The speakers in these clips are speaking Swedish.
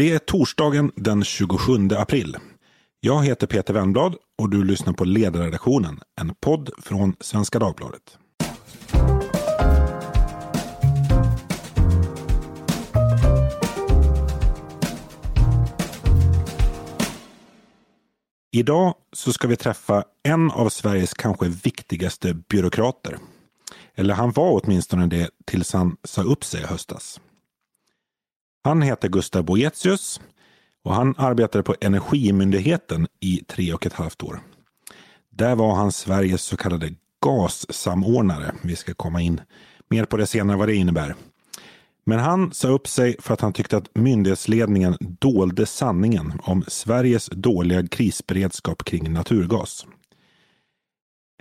Det är torsdagen den 27 april. Jag heter Peter Wennblad och du lyssnar på Ledarredaktionen, en podd från Svenska Dagbladet. Idag så ska vi träffa en av Sveriges kanske viktigaste byråkrater. Eller han var åtminstone det tills han sa upp sig i höstas. Han heter Gustav Boetius och han arbetade på Energimyndigheten i tre och ett halvt år. Där var han Sveriges så kallade gassamordnare. Vi ska komma in mer på det senare vad det innebär. Men han sa upp sig för att han tyckte att myndighetsledningen dolde sanningen om Sveriges dåliga krisberedskap kring naturgas.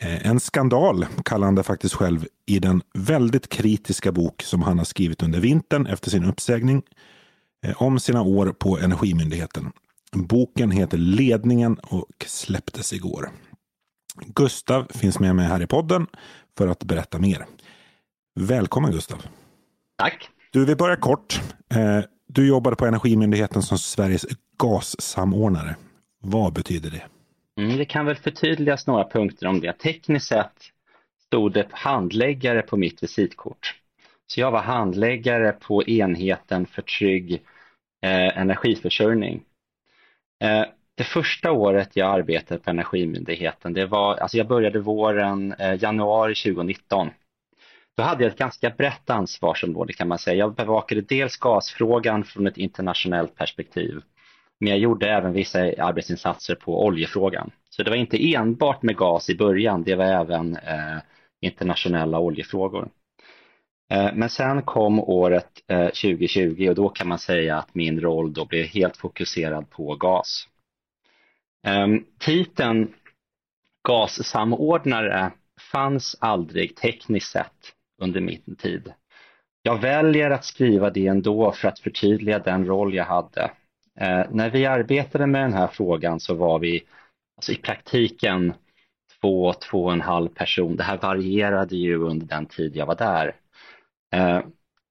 Eh, en skandal kallar han det faktiskt själv i den väldigt kritiska bok som han har skrivit under vintern efter sin uppsägning eh, om sina år på Energimyndigheten. Boken heter Ledningen och släpptes igår. Gustav finns med mig här i podden för att berätta mer. Välkommen Gustav! Tack! Du, vi börjar kort. Eh, du jobbade på Energimyndigheten som Sveriges gassamordnare. Vad betyder det? Mm, det kan väl förtydligas några punkter om det. Tekniskt sett stod det handläggare på mitt visitkort. Så jag var handläggare på enheten för trygg eh, energiförsörjning. Eh, det första året jag arbetade på Energimyndigheten, det var, alltså jag började våren eh, januari 2019. Då hade jag ett ganska brett ansvarsområde kan man säga. Jag bevakade dels gasfrågan från ett internationellt perspektiv. Men jag gjorde även vissa arbetsinsatser på oljefrågan. Så det var inte enbart med gas i början, det var även eh, internationella oljefrågor. Eh, men sen kom året eh, 2020 och då kan man säga att min roll då blev helt fokuserad på gas. Ehm, titeln gassamordnare fanns aldrig tekniskt sett under min tid. Jag väljer att skriva det ändå för att förtydliga den roll jag hade. Eh, när vi arbetade med den här frågan så var vi alltså i praktiken två, två och en halv person. Det här varierade ju under den tid jag var där. Eh,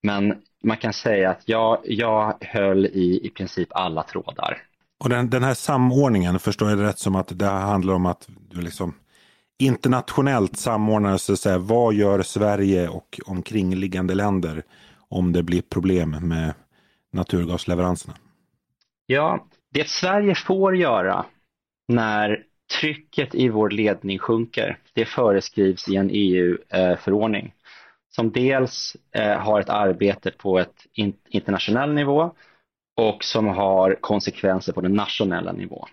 men man kan säga att jag, jag höll i i princip alla trådar. Och den, den här samordningen, förstår jag det rätt som att det handlar om att du liksom internationellt samordnar så att säga, vad gör Sverige och omkringliggande länder om det blir problem med naturgasleveranserna? Ja, det Sverige får göra när trycket i vår ledning sjunker, det föreskrivs i en EU-förordning som dels eh, har ett arbete på ett internationell nivå och som har konsekvenser på den nationella nivån.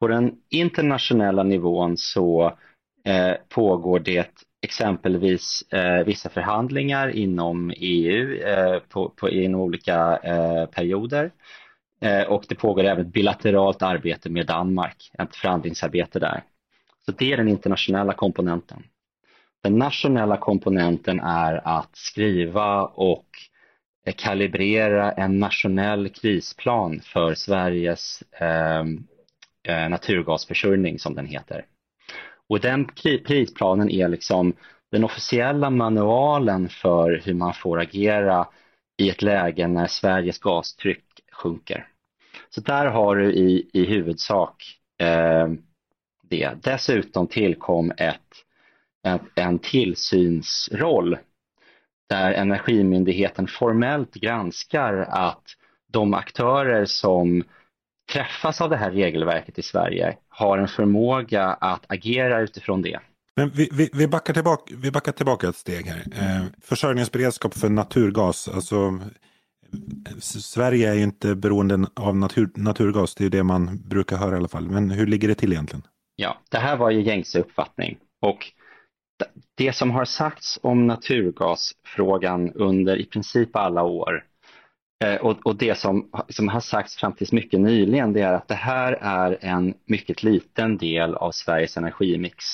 På den internationella nivån så eh, pågår det exempelvis eh, vissa förhandlingar inom EU eh, på, på, inom olika eh, perioder. Eh, och det pågår även bilateralt arbete med Danmark, ett förhandlingsarbete där. Så det är den internationella komponenten. Den nationella komponenten är att skriva och eh, kalibrera en nationell krisplan för Sveriges ehm, eh, naturgasförsörjning som den heter. Och den krisplanen är liksom den officiella manualen för hur man får agera i ett läge när Sveriges gastryck sjunker. Så där har du i, i huvudsak eh, det. Dessutom tillkom ett, en, en tillsynsroll där Energimyndigheten formellt granskar att de aktörer som träffas av det här regelverket i Sverige har en förmåga att agera utifrån det. Men vi, vi, vi, backar, tillbaka, vi backar tillbaka ett steg här. Eh, försörjningsberedskap för naturgas. Alltså, Sverige är ju inte beroende av natur, naturgas. Det är det man brukar höra i alla fall. Men hur ligger det till egentligen? Ja, det här var ju gängse uppfattning. Och det som har sagts om naturgasfrågan under i princip alla år eh, och, och, det som, som har sagts fram tills mycket nyligen det är att det här är en mycket liten del av Sveriges energimix.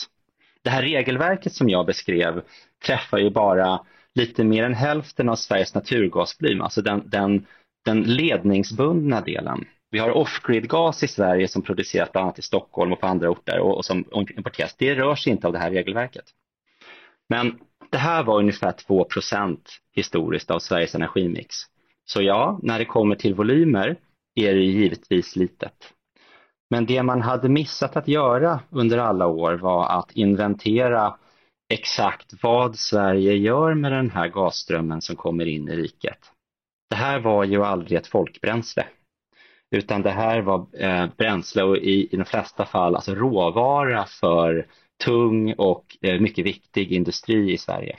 Det här regelverket som jag beskrev träffar ju bara lite mer än hälften av Sveriges naturgasvolym, alltså den, den, den ledningsbundna delen. Vi har off-grid-gas i Sverige som produceras bland annat i Stockholm och på andra orter och, och som importeras. Det rör sig inte av det här regelverket. Men det här var ungefär 2% historiskt av Sveriges energimix. Så ja, när det kommer till volymer är det givetvis litet. Men det man hade missat att göra under alla år var att inventera exakt vad Sverige gör med den här gasströmmen som kommer in i riket. Det här var ju aldrig ett folkbränsle, utan det här var eh, bränsle och i, i de flesta fall alltså råvara för tung och eh, mycket viktig industri i Sverige.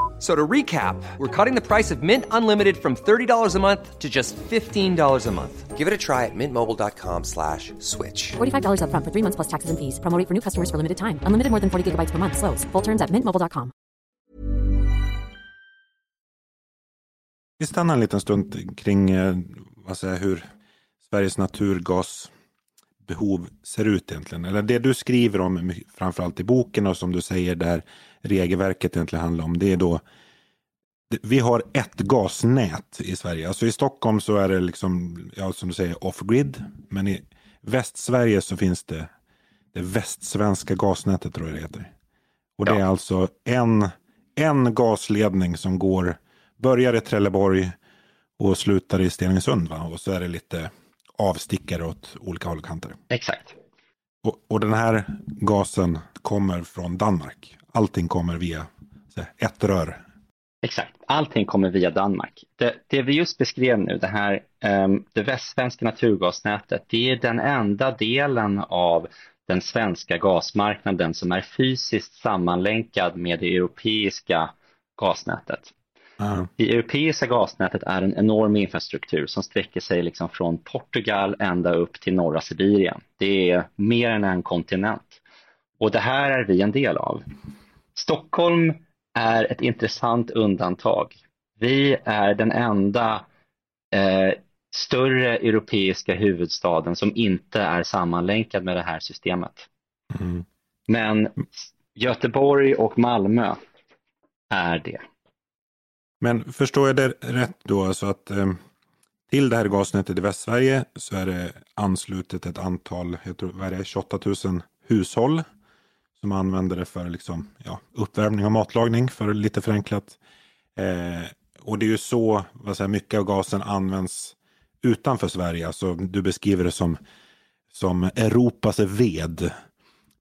So to recap, we're cutting the price of Mint Unlimited from $30 a month to just $15 a month. Give it a try at mintmobile.com slash switch. $45 upfront for three months plus taxes and fees. Promo for new customers for limited time. Unlimited more than 40 gigabytes per month. Slows. Full terms at mintmobile.com. Vi stannar en liten stund kring eh, vad säger, hur Sveriges naturgasbehov ser ut egentligen. Eller det du skriver om framförallt i boken och som du säger där regelverket egentligen handlar om. Det är då vi har ett gasnät i Sverige. Alltså i Stockholm så är det liksom, ja, som du säger, off-grid. Men i Västsverige så finns det det västsvenska gasnätet tror jag det heter. Och det ja. är alltså en, en gasledning som går, börjar i Trelleborg och slutar i Stenungsund. Va? Och så är det lite avstickare åt olika håll och kanter. Exakt. Och, och den här gasen kommer från Danmark allting kommer via ett rör. Exakt, allting kommer via Danmark. Det, det vi just beskrev nu, det här um, det västsvenska naturgasnätet, det är den enda delen av den svenska gasmarknaden som är fysiskt sammanlänkad med det europeiska gasnätet. Uh. Det europeiska gasnätet är en enorm infrastruktur som sträcker sig liksom från Portugal ända upp till norra Sibirien. Det är mer än en kontinent. Och det här är vi en del av. Stockholm är ett intressant undantag. Vi är den enda eh, större europeiska huvudstaden som inte är sammanlänkad med det här systemet. Mm. Men Göteborg och Malmö är det. Men förstår jag det rätt då, alltså att eh, till det här gasnätet i Västsverige så är det anslutet ett antal, jag tror, vad är det, 28 000 hushåll som använder det för liksom, ja, uppvärmning och matlagning, för lite förenklat. Eh, och det är ju så vad säger, mycket av gasen används utanför Sverige. Alltså, du beskriver det som, som Europas ved.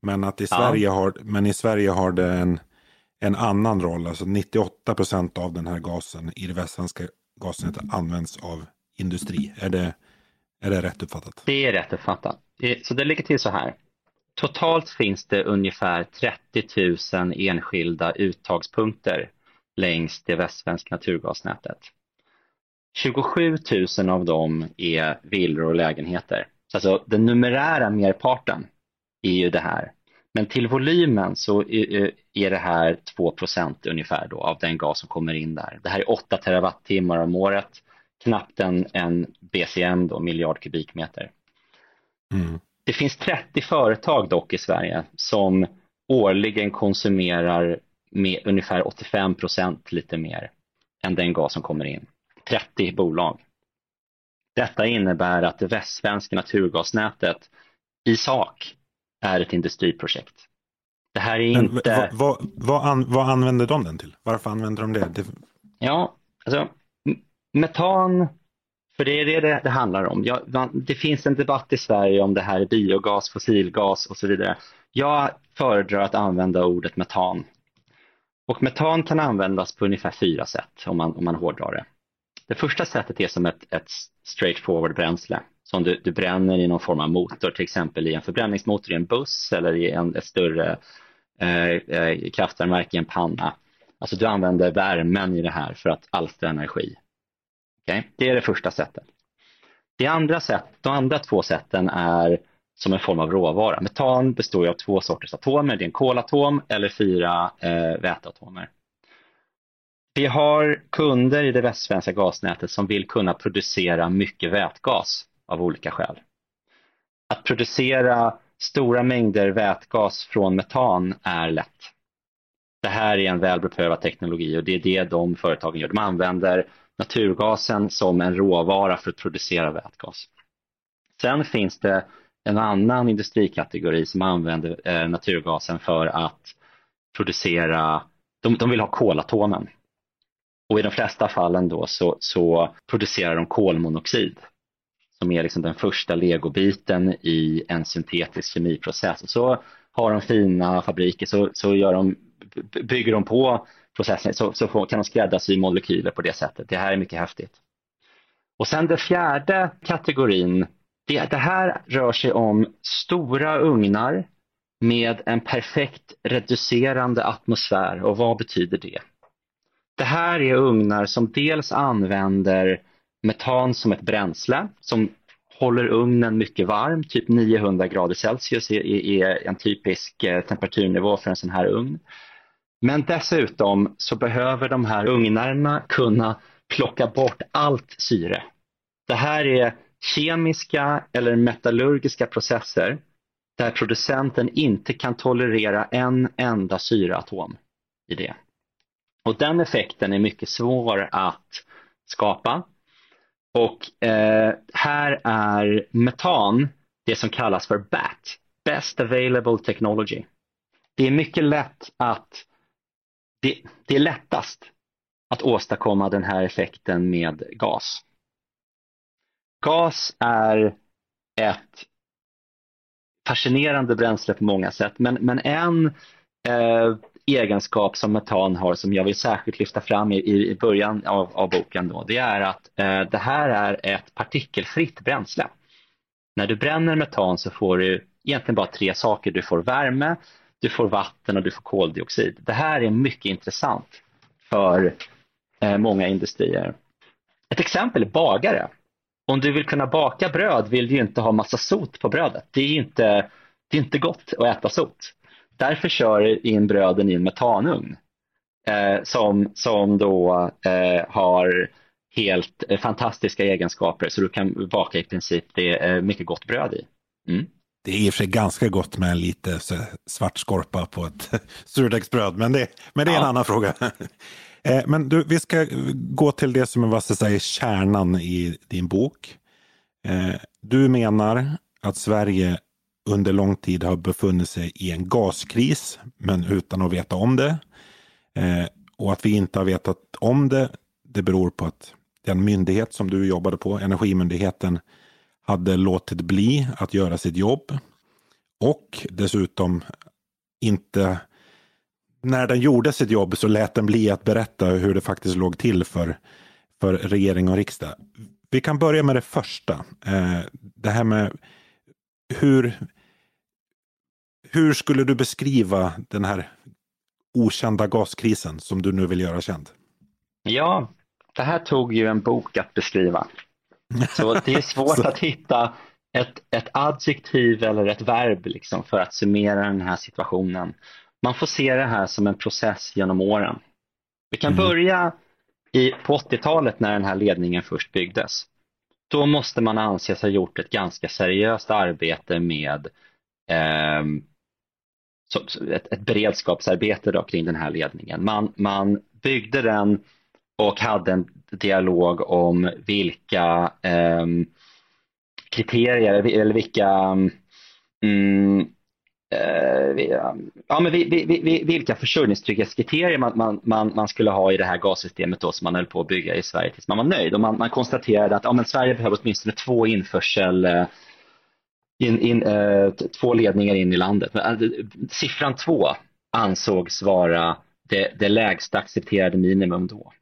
Men, att i ja. Sverige har, men i Sverige har det en, en annan roll. Alltså 98 procent av den här gasen i det västsvenska gasnätet används av industri. Är det, är det rätt uppfattat? Det är rätt uppfattat. Så det ligger till så här. Totalt finns det ungefär 30 000 enskilda uttagspunkter längs det västsvenska naturgasnätet. 27 000 av dem är villor och lägenheter. Alltså den numerära merparten är ju det här. Men till volymen så är det här 2 ungefär då av den gas som kommer in där. Det här är 8 terawattimmar om året, knappt en, en BCM då, miljard kubikmeter. Mm. Det finns 30 företag dock i Sverige som årligen konsumerar med ungefär 85 procent lite mer än den gas som kommer in. 30 bolag. Detta innebär att det västsvenska naturgasnätet i sak är ett industriprojekt. Det här är Men, inte... Vad, vad, vad, an, vad, använder de den till? Varför använder de det? det... Ja, alltså metan för det är det det, det handlar om. Ja, det finns en debatt i Sverige om det här biogas, fossilgas och så vidare. Jag föredrar att använda ordet metan. Och metan kan användas på ungefär fyra sätt om man, om man hårdrar det. Det första sättet är som ett, ett straightforward bränsle som du, du bränner i någon form av motor, till exempel i en förbränningsmotor i en buss eller i en, ett större eh, eh kraftvärmeverk i en panna. Alltså du använder värmen i det här för att alstra energi. Okay? Det är det första sättet. Det andra sätt, de andra två sätten är som en form av råvara. Metan består av två sorters atomer, det är en kolatom eller fyra eh, väteatomer. Vi har kunder i det västsvenska gasnätet som vill kunna producera mycket vätgas av olika skäl. Att producera stora mängder vätgas från metan är lätt. Det här är en väl beprövad teknologi och det är det de företagen gör. De använder naturgasen som en råvara för att producera vätgas. Sen finns det en annan industrikategori som använder eh, naturgasen för att producera, de, de vill ha kolatomen. Och i de flesta fallen då så, så producerar de kolmonoxid som är liksom den första legobiten i en syntetisk kemiprocess. Och så har de fina fabriker så, så gör de, bygger de på processen så, så kan de skräddarsy molekyler på det sättet. Det här är mycket häftigt. Och sen den fjärde kategorin, det, det här rör sig om stora ugnar med en perfekt reducerande atmosfär. Och vad betyder det? Det här är ugnar som dels använder metan som ett bränsle som håller ugnen mycket varm, typ 900 grader Celsius är, en typisk eh, temperaturnivå för en sån här ugn. Men dessutom så behöver de här ugnarna kunna plocka bort allt syre. Det här är kemiska eller metallurgiska processer där producenten inte kan tolerera en enda syreatom i det. Och den effekten är mycket svår att skapa. Och eh, här är metan det som kallas för BAT, Best Available Technology. Det är mycket lätt att, det, det är lättast att åstadkomma den här effekten med gas. Gas är ett fascinerande bränsle på många sätt men, men en eh, egenskap som metan har som jag vill särskilt lyfta fram i, i början av, av boken då, det är att eh, det här är ett partikelfritt bränsle. När du bränner metan så får du egentligen bara tre saker. Du får värme, du får vatten och du får koldioxid. Det här är mycket intressant för eh, många industrier. Ett exempel är bagare. Om du vill kunna baka bröd vill du inte ha massa sot på brödet. Det är inte, det är inte gott att äta sot. Därför kör in bröden i en metanugn eh, som, som då eh, har helt eh, fantastiska egenskaper så du kan baka i princip det är mycket gott bröd i. Mm. Det är i och för sig ganska gott med lite svart skorpa på ett surdegsbröd, men det, men det är ja. en annan fråga. Eh, men du, vi ska gå till det som vad ska kärnan i din bok. Eh, du menar att Sverige under lång tid har befunnit sig i en gaskris, men utan att veta om det. Eh, och att vi inte har vetat om det, det beror på att den myndighet som du jobbade på, Energimyndigheten, hade låtit bli att göra sitt jobb. Och dessutom inte, när den gjorde sitt jobb så lät den bli att berätta hur det faktiskt låg till för, för regering och riksdag. Vi kan börja med det första. Eh, det här med hur, hur skulle du beskriva den här okända gaskrisen som du nu vill göra känd? Ja, det här tog ju en bok att beskriva. Så det är svårt att hitta ett, ett adjektiv eller ett verb liksom för att summera den här situationen. Man får se det här som en process genom åren. Vi kan mm. börja i, på 80-talet när den här ledningen först byggdes. Då måste man anses ha gjort ett ganska seriöst arbete med eh, ett, ett beredskapsarbete då kring den här ledningen. Man, man byggde den och hade en dialog om vilka eh, kriterier eller vilka mm, eh, ja, men vilka försörjningstrygghetskriterier man, man, man, skulle ha i det här gassystemet då som man höll på att bygga i Sverige tills man var nöjd. Och man, man konstaterade att ja, men Sverige behöver åtminstone två införsel eh, in, in, eh, två ledningar in i landet. Siffran två ansågs vara det, det lägsta accepterade minimum då.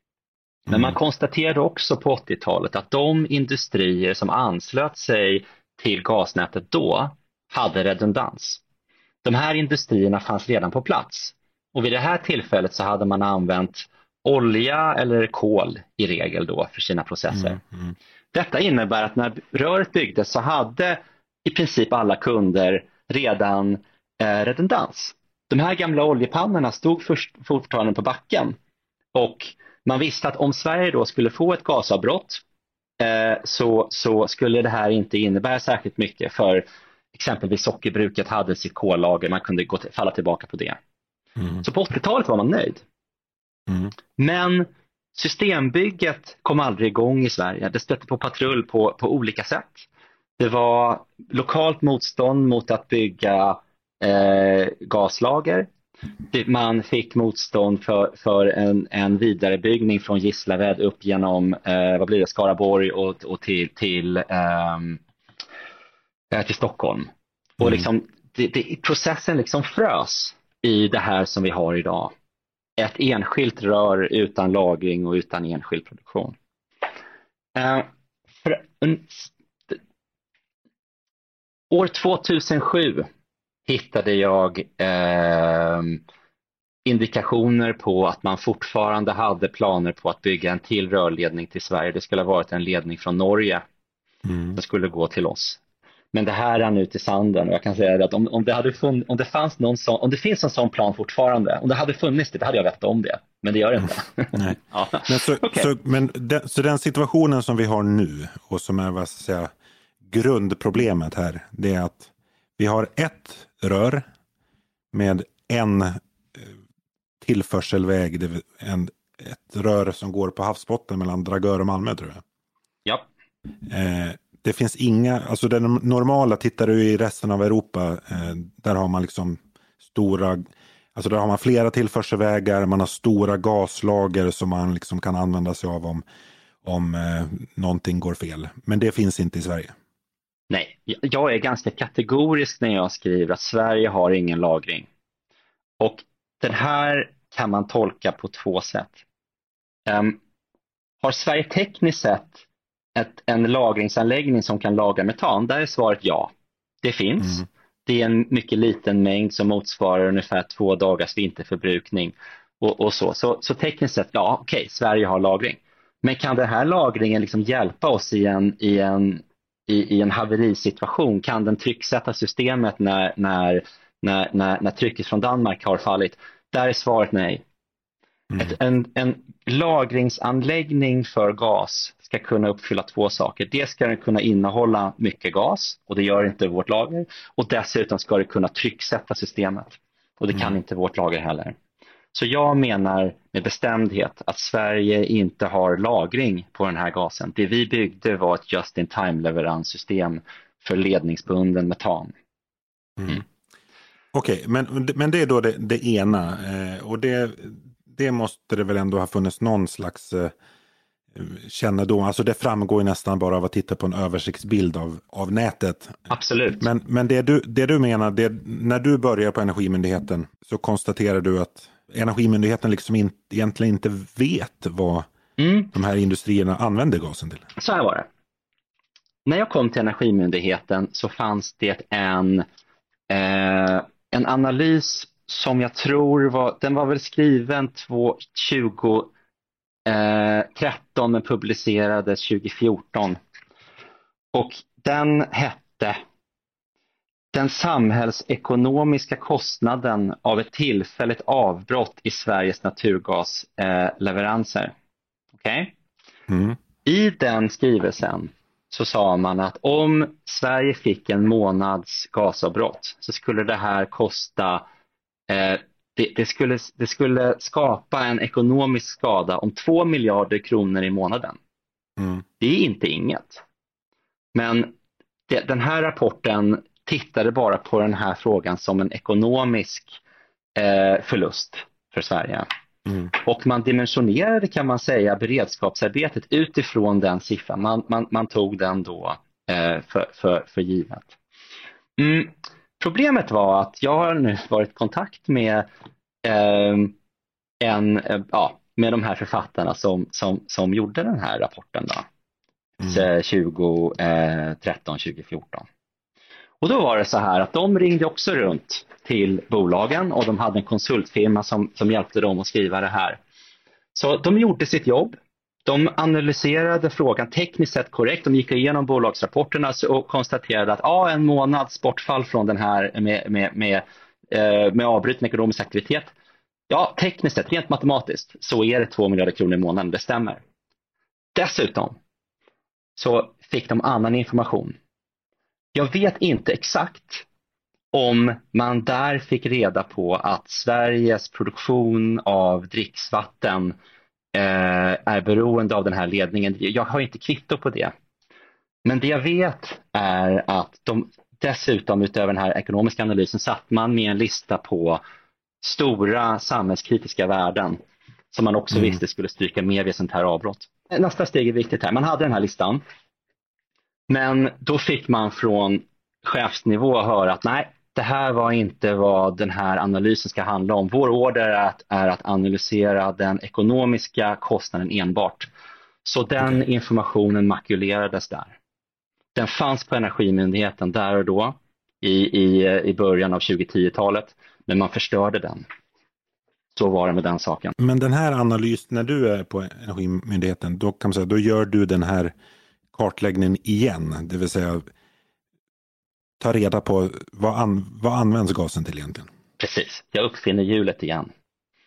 Men mm. man konstaterade också på 80-talet att de industrier som anslöt sig till gasnätet då hade redundans. De här industrierna fanns redan på plats och vid det här tillfället så hade man använt olja eller kol i regel då för sina processer. Mm. Mm. Detta innebär att när röret byggdes så hade i princip alla kunder redan eh, redundans. De här gamla oljepannorna stod först, fortfarande på backen och man visste att om Sverige då skulle få ett gasavbrott eh, så, så skulle det här inte innebära särskilt mycket för exempelvis sockerbruket hade sitt kollager, man kunde gå till, falla tillbaka på det. Mm. Så på 80-talet var man nöjd. Mm. Men systembygget kom aldrig igång i Sverige. Det stötte på patrull på, på olika sätt. Det var lokalt motstånd mot att bygga eh, gaslager. Man fick motstånd för, för en, en vidarebyggning från Gislaved upp genom eh, vad blir det, Skaraborg och, och till, till, ehm, eh, till Stockholm. Mm. Och liksom, det, det, processen liksom frös i det här som vi har idag. Ett enskilt rör utan lagring och utan enskild produktion. Eh, för, en, år 2007 hittade jag eh, indikationer på att man fortfarande hade planer på att bygga en till rörledning till Sverige. Det skulle ha varit en ledning från Norge mm. som skulle gå till oss. Men det här rann ut i sanden och jag kan säga att om, om, det, hade funn, om det fanns någon sån, om det finns en sån plan fortfarande, om det hade funnits det, då hade jag vetat om det. Men det gör det inte. Nej. ja. men så, okay. så, men den, så den situationen som vi har nu och som är vad ska säga, grundproblemet här, det är att vi har ett rör med en eh, tillförselväg, en, ett rör som går på havsbotten mellan Dragör och Malmö tror jag. Ja. Eh, det finns inga, alltså den normala, tittar du i resten av Europa, eh, där har man liksom stora, alltså där har man flera tillförselvägar, man har stora gaslager som man liksom kan använda sig av om, om eh, någonting går fel. Men det finns inte i Sverige. Nej, jag är ganska kategorisk när jag skriver att Sverige har ingen lagring. Och den här kan man tolka på två sätt. Um, har Sverige tekniskt sett ett, en lagringsanläggning som kan lagra metan? Där är svaret ja. Det finns. Mm. Det är en mycket liten mängd som motsvarar ungefär två dagars vinterförbrukning. Och, och så. så. Så tekniskt sett, ja okej, Sverige har lagring. Men kan den här lagringen liksom hjälpa oss i en, i en i, i en haverisituation? Kan den trycksätta systemet när, när, när, när, när trycket från Danmark har fallit? Där är svaret nej. Mm. Ett, en, en lagringsanläggning för gas ska kunna uppfylla två saker. Dels ska den kunna innehålla mycket gas och det gör inte vårt lager och dessutom ska det kunna trycksätta systemet och det kan mm. inte vårt lager heller. Så jag menar med bestämdhet att Sverige inte har lagring på den här gasen. Det vi byggde var ett just-in-time leveranssystem för ledningsbunden metan. Mm. Mm. Okej, okay, men, men det är då det, det ena eh, och det, det måste det väl ändå ha funnits någon slags eh, kännedom. Alltså det framgår ju nästan bara av att titta på en översiktsbild av, av nätet. Absolut. Men, men det, du, det du menar, det, när du börjar på Energimyndigheten så konstaterar du att Energimyndigheten liksom in, egentligen inte vet vad mm. de här industrierna använder gasen till. Så här var det. När jag kom till Energimyndigheten så fanns det en, eh, en analys som jag tror var, den var väl skriven 2013 eh, men publicerades 2014. Och den hette den samhällsekonomiska kostnaden av ett tillfälligt avbrott i Sveriges naturgasleveranser. Okay? Mm. I den skrivelsen så sa man att om Sverige fick en månads gasavbrott så skulle det här kosta eh, det, det, skulle, det skulle skapa en ekonomisk skada om 2 miljarder kronor i månaden. Mm. Det är inte inget. Men det, den här rapporten tittade bara på den här frågan som en ekonomisk eh, förlust för Sverige. Mm. Och man dimensionerade kan man säga beredskapsarbetet utifrån den siffran. Man, man, man tog den då eh, för, för, för givet. Mm. Problemet var att jag har nu varit i kontakt med eh, en, eh, ja, med de här författarna som, som, som gjorde den här rapporten då, mm. 2013, 2014. Och då var det så här att de ringde också runt till bolagen och de hade en konsultfirma som, som hjälpte dem att skriva det här. Så de gjorde sitt jobb. De analyserade frågan tekniskt sett korrekt. De gick igenom bolagsrapporterna och konstaterade att ja, en månads bortfall från den här med, med, med, eh, med avbruten ekonomisk aktivitet. Ja, tekniskt sett, rent matematiskt, så är det 2 miljarder kronor i månaden, det stämmer. Dessutom så fick de annan information jag vet inte exakt om man där fick reda på att Sveriges produktion av dricksvatten eh, är beroende av den här ledningen. Jag har inte kvitto på det. Men det jag vet är att de dessutom utöver den här ekonomiska analysen satt man med en lista på stora samhällskritiska värden som man också mm. visste skulle stryka med vid sånt här avbrott. Nästa steg är viktigt här. Man hade den här listan. Men då fick man från chefsnivå höra att nej, det här var inte vad den här analysen ska handla om. Vår order är att, är att analysera den ekonomiska kostnaden enbart. Så den informationen makulerades där. Den fanns på Energimyndigheten där och då i, i, i början av 2010-talet, men man förstörde den. Så var det med den saken. Men den här analysen, när du är på Energimyndigheten, då kan man säga, då gör du den här kartläggningen igen, det vill säga ta reda på vad, an, vad används gasen till egentligen? Precis, jag uppfinner hjulet igen.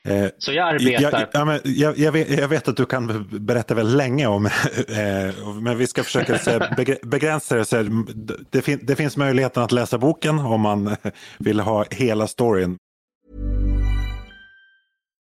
Eh, så jag arbetar... Jag, jag, jag, vet, jag, vet, att du kan berätta väldigt länge om, eh, men vi ska försöka begränsa det. Så det, fin, det finns möjligheten att läsa boken om man vill ha hela storyn.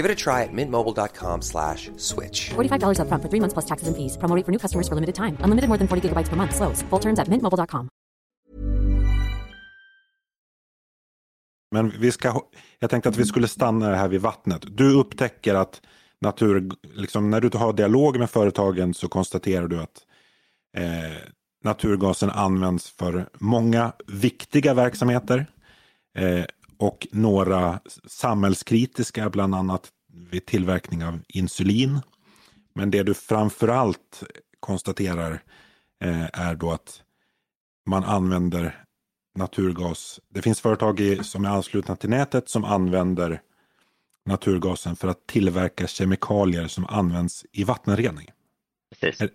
Give it a try at mintmobile.com slash switch. $45 up front for three months plus taxes and fees. Promoting for new customers for limited time. Unlimited more than 40 gigabytes per month. Slows. Full terms at mintmobile.com. Men vi ska, jag tänkte att vi skulle stanna här vid vattnet. Du upptäcker att natur, liksom, när du har dialog med företagen så konstaterar du att eh, naturgasen används för många viktiga verksamheter eh, och några samhällskritiska, bland annat vid tillverkning av insulin. Men det du framförallt konstaterar eh, är då att man använder naturgas. Det finns företag i, som är anslutna till nätet som använder naturgasen för att tillverka kemikalier som används i vattenrening. Precis. Är.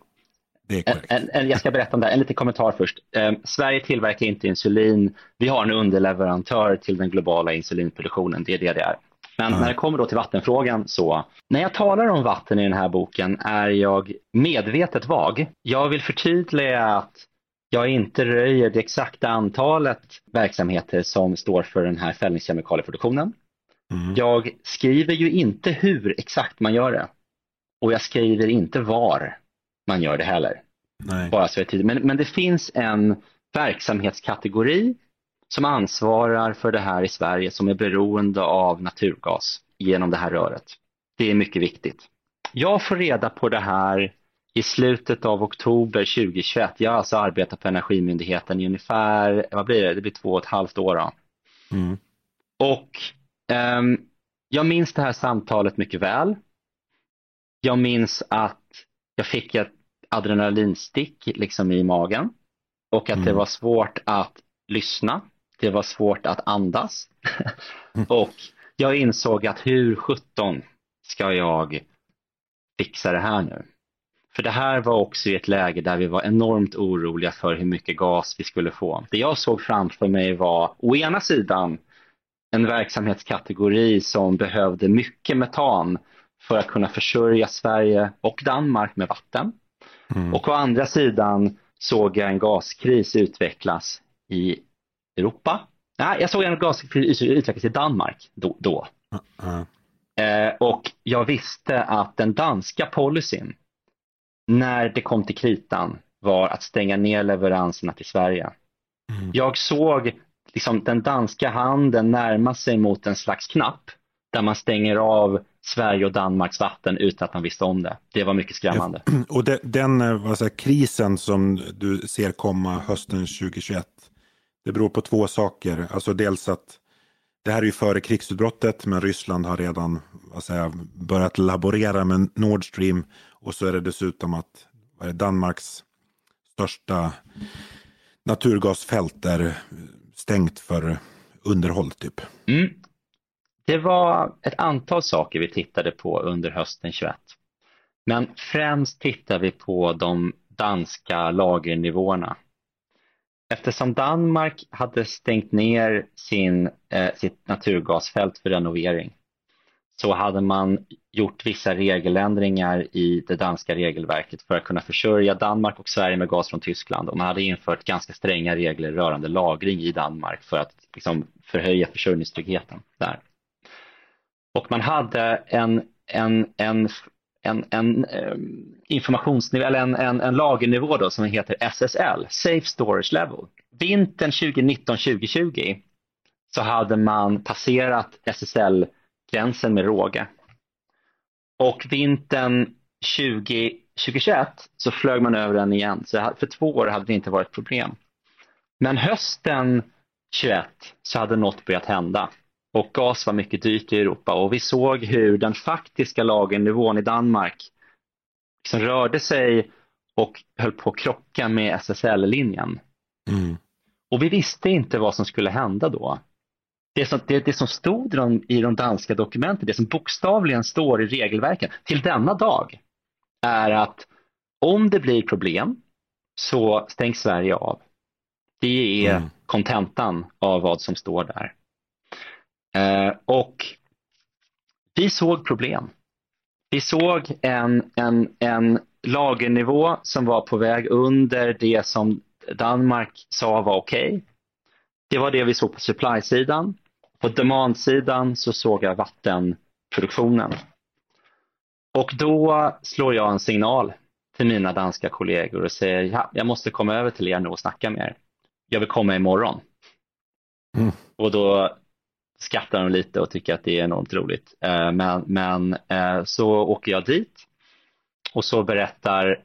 En, en, jag ska berätta om det, en liten kommentar först. Eh, Sverige tillverkar inte insulin. Vi har en underleverantör till den globala insulinproduktionen, det är det det är. Men mm. när det kommer då till vattenfrågan så, när jag talar om vatten i den här boken är jag medvetet vag. Jag vill förtydliga att jag inte röjer det exakta antalet verksamheter som står för den här fällningskemikalieproduktionen. Mm. Jag skriver ju inte hur exakt man gör det. Och jag skriver inte var man gör det heller. Nej. Bara så tid. Men, men det finns en verksamhetskategori som ansvarar för det här i Sverige som är beroende av naturgas genom det här röret. Det är mycket viktigt. Jag får reda på det här i slutet av oktober 2021. Jag har alltså arbetat på Energimyndigheten i ungefär, vad blir det, det blir två och ett halvt år. Mm. Och um, jag minns det här samtalet mycket väl. Jag minns att jag fick ett adrenalinstick liksom i magen och att mm. det var svårt att lyssna. Det var svårt att andas och jag insåg att hur sjutton ska jag fixa det här nu? För det här var också i ett läge där vi var enormt oroliga för hur mycket gas vi skulle få. Det jag såg framför mig var å ena sidan en verksamhetskategori som behövde mycket metan för att kunna försörja Sverige och Danmark med vatten. Mm. Och å andra sidan såg jag en gaskris utvecklas i Europa. Nej, jag såg en gaskris utvecklas i Danmark då. då. Mm. Eh, och jag visste att den danska policyn när det kom till kritan var att stänga ner leveranserna till Sverige. Mm. Jag såg liksom den danska handeln närma sig mot en slags knapp där man stänger av Sverige och Danmarks vatten utan att man visste om det. Det var mycket skrämmande. Och det, den eh, vad säger, krisen som du ser komma hösten 2021, det beror på två saker. Alltså dels att det här är ju före krigsutbrottet, men Ryssland har redan säger, börjat laborera med Nord Stream. Och så är det dessutom att är Danmarks största naturgasfält är stängt för underhåll typ. Mm. Det var ett antal saker vi tittade på under hösten 21. Men främst tittade vi på de danska lagernivåerna. Eftersom Danmark hade stängt ner sin, eh, sitt naturgasfält för renovering så hade man gjort vissa regeländringar i det danska regelverket för att kunna försörja Danmark och Sverige med gas från Tyskland och man hade infört ganska stränga regler rörande lagring i Danmark för att liksom, förhöja försörjningstryggheten där. Och man hade en, en, en, en, en ehm, informationsnivå, eller en, en, en lagernivå då, som heter SSL, Safe Storage Level. Vintern 2019-2020 så hade man passerat SSL-gränsen med råge. Och vintern 2021 så flög man över den igen, så för två år hade det inte varit problem. Men hösten 21 så hade något börjat hända och gas var mycket dyrt i Europa och vi såg hur den faktiska lagernivån i Danmark liksom rörde sig och höll på att krocka med SSL-linjen. Mm. Och vi visste inte vad som skulle hända då. Det som, det, det som stod i de, i de danska dokumenten, det som bokstavligen står i regelverken till denna dag är att om det blir problem så stängs Sverige av. Det är mm. kontentan mm. av vad som står där. Eh, och vi såg problem. Vi såg en, en, en lagernivå som var på väg under det som Danmark sa var okej. Okay. Det var det vi såg på supply-sidan. På demand-sidan så såg jag vattenproduktionen. Och då slår jag en signal till mina danska kollegor och säger ja, jag måste komma över till er nu och snacka med er. Jag vill komma imorgon. Mm. Och då skrattar de lite och tycker att det är enormt roligt. Eh, men, men eh, så åker jag dit och så berättar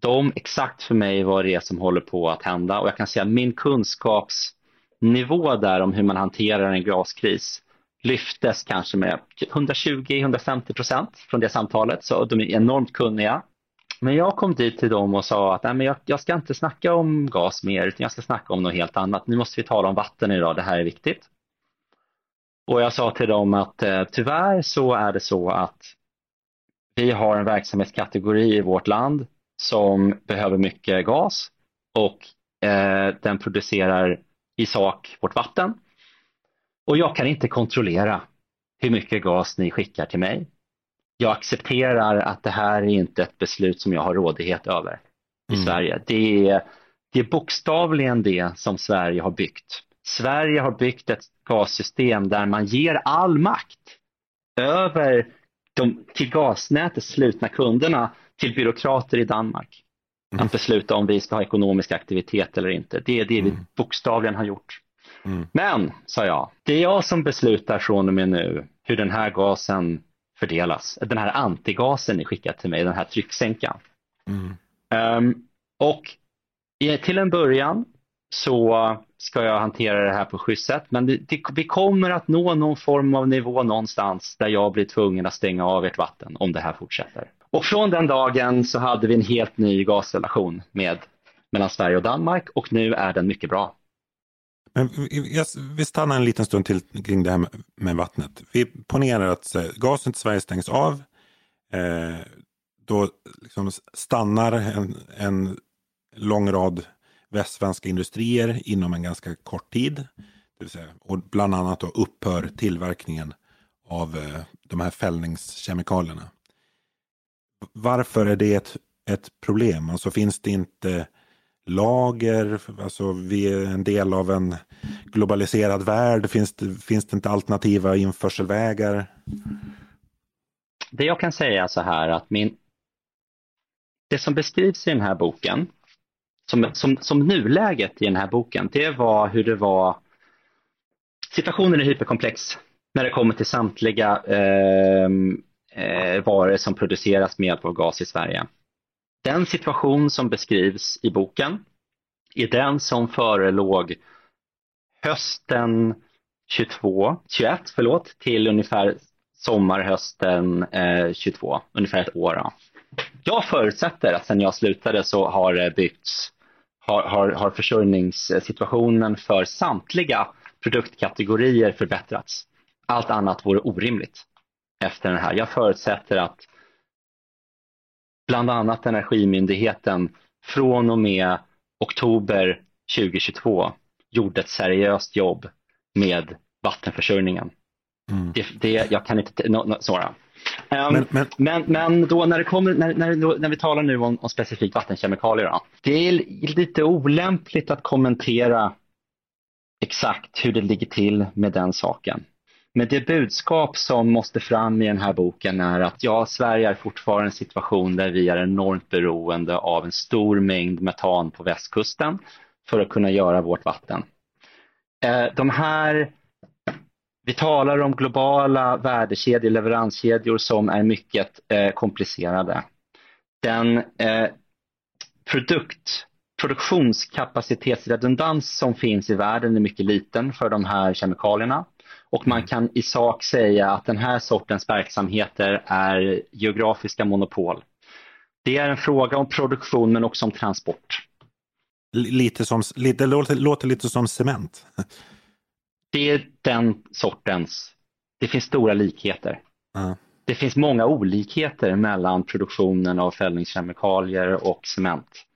de exakt för mig vad det är som håller på att hända och jag kan säga att min kunskapsnivå där om hur man hanterar en gaskris lyftes kanske med 120-150 procent från det samtalet så de är enormt kunniga. Men jag kom dit till dem och sa att Nej, men jag, jag ska inte snacka om gas mer utan jag ska snacka om något helt annat. Nu måste vi tala om vatten idag, det här är viktigt. Och jag sa till dem att eh, tyvärr så är det så att vi har en verksamhetskategori i vårt land som behöver mycket gas och eh, den producerar i sak vårt vatten. Och jag kan inte kontrollera hur mycket gas ni skickar till mig. Jag accepterar att det här är inte ett beslut som jag har rådighet över i mm. Sverige. Det är, det är bokstavligen det som Sverige har byggt. Sverige har byggt ett gassystem där man ger all makt över de till gasnätet slutna kunderna till byråkrater i Danmark. Mm. Att besluta om vi ska ha ekonomisk aktivitet eller inte. Det är det mm. vi bokstavligen har gjort. Mm. Men, sa jag, det är jag som beslutar från och med nu hur den här gasen fördelas. Den här antigasen ni skickat till mig, den här trycksänkan. Um, och till en början så ska jag hantera det här på schysst sätt. Men det, det, vi kommer att nå någon form av nivå någonstans där jag blir tvungen att stänga av ert vatten om det här fortsätter. Och från den dagen så hade vi en helt ny gasrelation med, mellan Sverige och Danmark och nu är den mycket bra. Men vi, vi stannar en liten stund till kring det här med, med vattnet. Vi ponerar att eh, gasen till Sverige stängs av. Eh, då liksom stannar en, en lång rad västsvenska industrier inom en ganska kort tid. Det vill säga, och bland annat då upphör tillverkningen av eh, de här fällningskemikalierna. Varför är det ett, ett problem? Alltså finns det inte lager? Alltså vi är en del av en globaliserad värld. Finns det, finns det inte alternativa införselvägar? Det jag kan säga så här att min, det som beskrivs i den här boken som, som, som nuläget i den här boken, det var hur det var, situationen är hyperkomplex när det kommer till samtliga eh, eh, varor som produceras med hjälp av gas i Sverige. Den situation som beskrivs i boken är den som förelåg hösten 22, 21 förlåt, till ungefär sommarhösten eh, 22, ungefär ett år. Då. Jag förutsätter att sen jag slutade så har det byggts, har, har, har försörjningssituationen för samtliga produktkategorier förbättrats. Allt annat vore orimligt efter den här. Jag förutsätter att bland annat Energimyndigheten från och med oktober 2022 gjorde ett seriöst jobb med vattenförsörjningen. Mm. Det, det, jag kan inte, no, no. Um, men, men, men, men, då när, det kommer, när, när, när vi talar nu om, om specifikt vattenkemikalier, då, det är lite olämpligt att kommentera exakt hur det ligger till med den saken. Men det budskap som måste fram i den här boken är att ja, Sverige är fortfarande en situation där vi är enormt beroende av en stor mängd metan på västkusten för att kunna göra vårt vatten. Eh, de här, vi talar om globala värdekedjor, leveranskedjor som är mycket eh, komplicerade. Den eh, produkt, produktionskapacitetsredundans som finns i världen är mycket liten för de här kemikalierna. Och man kan i sak säga att den här sortens verksamheter är geografiska monopol. Det är en fråga om produktion men också om transport. Lite som, lite, låter, låter lite som cement. Det är den sortens, det finns stora likheter. Uh. Det finns många olikheter mellan produktionen av fällningskemikalier och cement.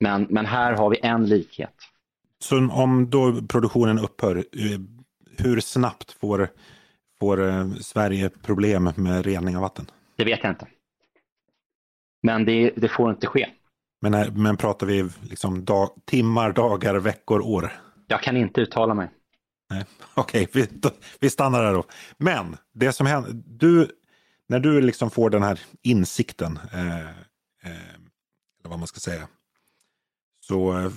Men, men här har vi en likhet. Så om då produktionen upphör, eh, hur snabbt får, får eh, Sverige problem med rening av vatten? Det vet jag inte. Men det, det får inte ske. Men, eh, men pratar vi liksom dag, timmar, dagar, veckor, år? Jag kan inte uttala mig. Nej, Okej, okay, vi, vi stannar där då. Men det som händer, du, när du liksom får den här insikten, eh, eh, eller vad man ska säga, så eh,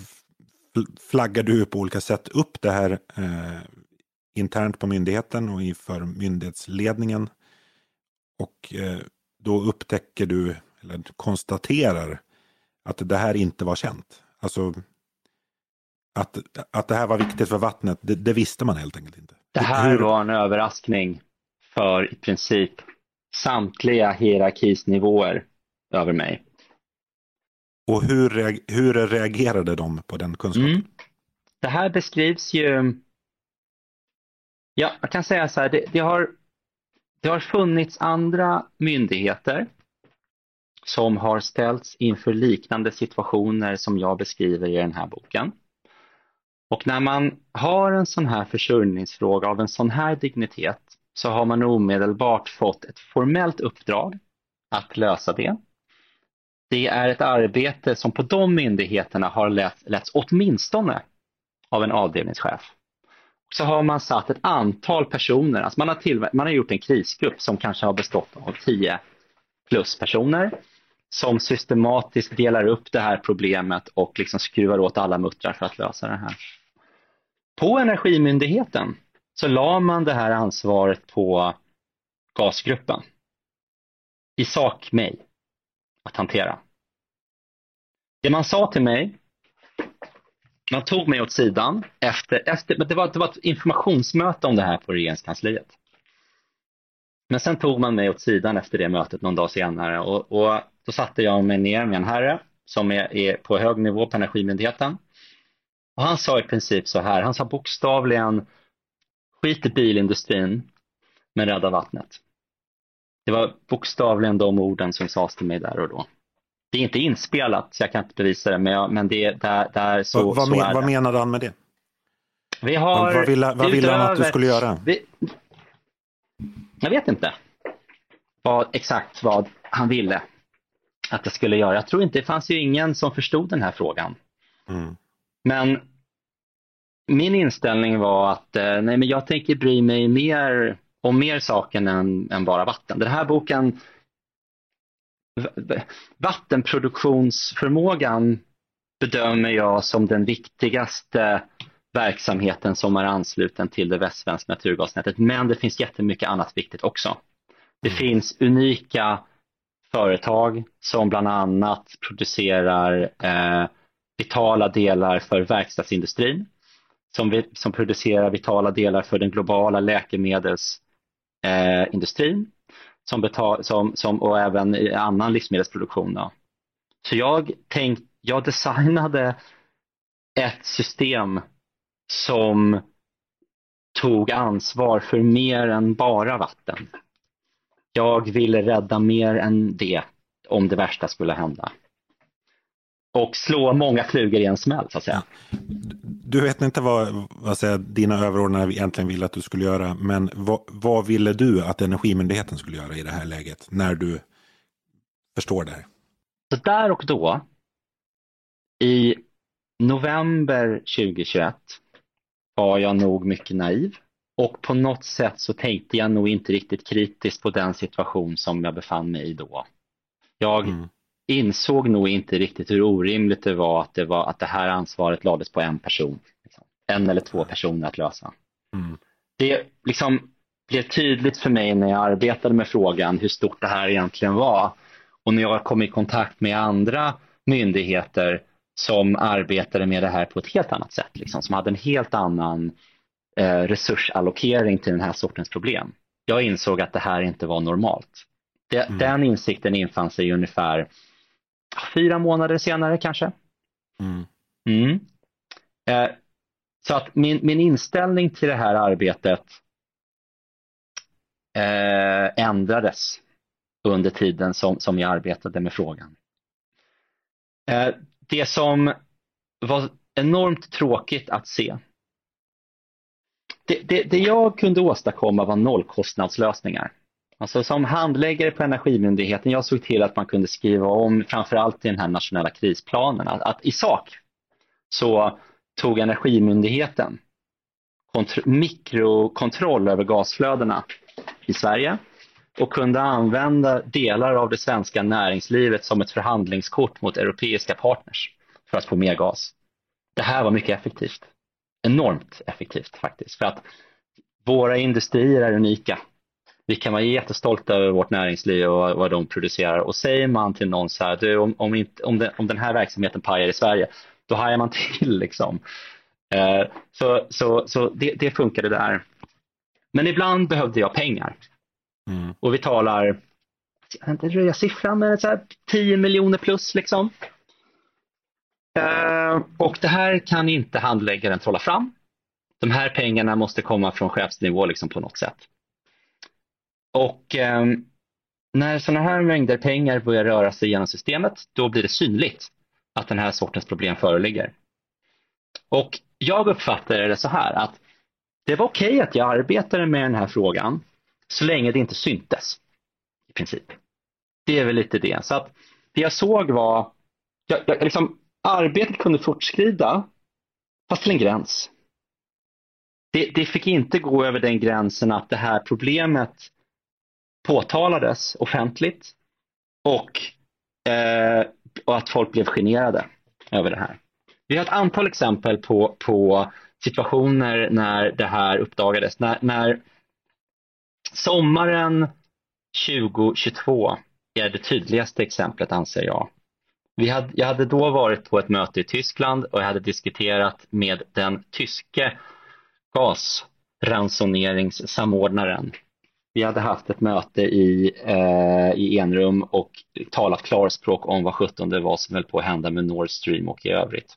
flaggar du på olika sätt upp det här eh, internt på myndigheten och inför myndighetsledningen. Och eh, då upptäcker du, eller konstaterar, att det här inte var känt. Alltså att, att det här var viktigt för vattnet, det, det visste man helt enkelt inte. Det här Hur... var en överraskning för i princip samtliga hierarkisnivåer över mig. Och hur, hur reagerade de på den kunskapen? Mm. Det här beskrivs ju Ja, jag kan säga så här, det, det, har, det har funnits andra myndigheter som har ställts inför liknande situationer som jag beskriver i den här boken. Och när man har en sån här försörjningsfråga av en sån här dignitet så har man omedelbart fått ett formellt uppdrag att lösa det. Det är ett arbete som på de myndigheterna har letts åtminstone av en avdelningschef så har man satt ett antal personer, alltså man har, till, man har gjort en krisgrupp som kanske har bestått av 10 plus personer som systematiskt delar upp det här problemet och liksom skruvar åt alla muttrar för att lösa det här. På Energimyndigheten så la man det här ansvaret på gasgruppen. I sak mig att hantera. Det man sa till mig man tog mig åt sidan efter, efter det, var, det var ett informationsmöte om det här på regeringskansliet. Men sen tog man mig åt sidan efter det mötet någon dag senare och, och då satte jag mig ner med en herre som är, är på hög nivå på Energimyndigheten. Och han sa i princip så här, han sa bokstavligen skit i bilindustrin men rädda vattnet. Det var bokstavligen de orden som sades till mig där och då. Det är inte inspelat, så jag kan inte bevisa det, men, jag, men det, där, där så, vad, vad, så men, är vad menade han med det? Vi har, vad ville, vad ville han att du skulle göra? Vi, jag vet inte vad, exakt vad han ville att jag skulle göra. Jag tror inte, det fanns ju ingen som förstod den här frågan. Mm. Men min inställning var att eh, nej, men jag tänker bry mig mer om mer saker än, än bara vatten. Den här boken vattenproduktionsförmågan bedömer jag som den viktigaste verksamheten som är ansluten till det västsvenska naturgasnätet. Men det finns jättemycket annat viktigt också. Det mm. finns unika företag som bland annat producerar eh, vitala delar för verkstadsindustrin, som, som producerar vitala delar för den globala läkemedelsindustrin, eh, som betal, som, som, och även i annan livsmedelsproduktion. Då. Så jag, tänkt, jag designade ett system som tog ansvar för mer än bara vatten. Jag ville rädda mer än det om det värsta skulle hända och slå många flugor i en smäll så att säga. Du vet inte vad, vad säger, dina överordnade egentligen ville att du skulle göra, men vad, vad ville du att Energimyndigheten skulle göra i det här läget när du förstår det här? Så där och då, i november 2021, var jag nog mycket naiv och på något sätt så tänkte jag nog inte riktigt kritiskt på den situation som jag befann mig i då. Jag mm. Insåg nog inte riktigt hur orimligt det var att det, var, att det här ansvaret lades på en person. Liksom. En eller två personer att lösa. Mm. Det liksom blev tydligt för mig när jag arbetade med frågan hur stort det här egentligen var. Och när jag kom i kontakt med andra myndigheter som arbetade med det här på ett helt annat sätt, liksom, som hade en helt annan eh, resursallokering till den här sortens problem. Jag insåg att det här inte var normalt. Det, mm. Den insikten infann sig ungefär fyra månader senare kanske. Mm. Mm. Eh, så att min, min inställning till det här arbetet eh, ändrades under tiden som, som jag arbetade med frågan. Eh, det som var enormt tråkigt att se. Det, det, det jag kunde åstadkomma var nollkostnadslösningar. Alltså som handläggare på Energimyndigheten, jag såg till att man kunde skriva om framförallt i den här nationella krisplanen, att, att i sak så tog Energimyndigheten mikrokontroll över gasflödena i Sverige och kunde använda delar av det svenska näringslivet som ett förhandlingskort mot europeiska partners för att få mer gas. Det här var mycket effektivt. Enormt effektivt faktiskt. För att våra industrier är unika. Vi kan vara jättestolta över vårt näringsliv och vad de producerar. Och säger man till någon så här, du, om, om, inte, om, den, om den här verksamheten pajar i Sverige, då hajar man till liksom. Eh, så så, så det, det funkade där. Men ibland behövde jag pengar. Mm. Och vi talar, jag inte röja siffran, men så här 10 miljoner plus liksom. Uh, och det här kan inte handläggaren trolla fram. De här pengarna måste komma från chefsnivå liksom på något sätt. Och eh, när sådana här mängder pengar börjar röra sig genom systemet, då blir det synligt att den här sortens problem föreligger. Och jag uppfattar det så här att det var okej okay att jag arbetade med den här frågan så länge det inte syntes. I princip. Det är väl lite det. Så att det jag såg var, jag, jag, liksom, arbetet kunde fortskrida fast till en gräns. Det, det, fick inte gå över den gränsen att det här problemet påtalades offentligt och, eh, och att folk blev generade över det här. Vi har ett antal exempel på, på situationer när det här uppdagades. När, när Sommaren 2022 är det tydligaste exemplet anser jag. Vi hade, jag hade då varit på ett möte i Tyskland och jag hade diskuterat med den tyske gasransoneringssamordnaren. Vi hade haft ett möte i, eh, i enrum och talat klarspråk om vad sjutton det var som höll på att hända med Nord Stream och i övrigt.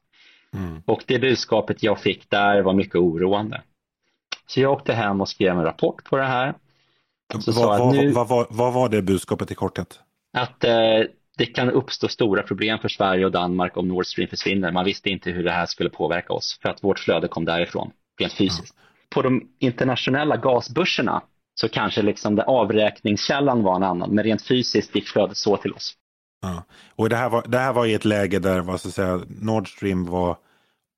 Mm. Och det budskapet jag fick där var mycket oroande. Så jag åkte hem och skrev en rapport på det här så vad, vad, nu, vad, vad, var det budskapet i korthet? Att eh, det kan uppstå stora problem för Sverige och Danmark om Nord Stream försvinner. Man visste inte hur det här skulle påverka oss för att vårt flöde kom därifrån, rent fysiskt. Ja. På de internationella gasbörserna så kanske liksom det avräkningskällan var en annan, men rent fysiskt gick flödet så till oss. Ja. Och det här, var, det här var i ett läge där vad ska säga, Nord Stream var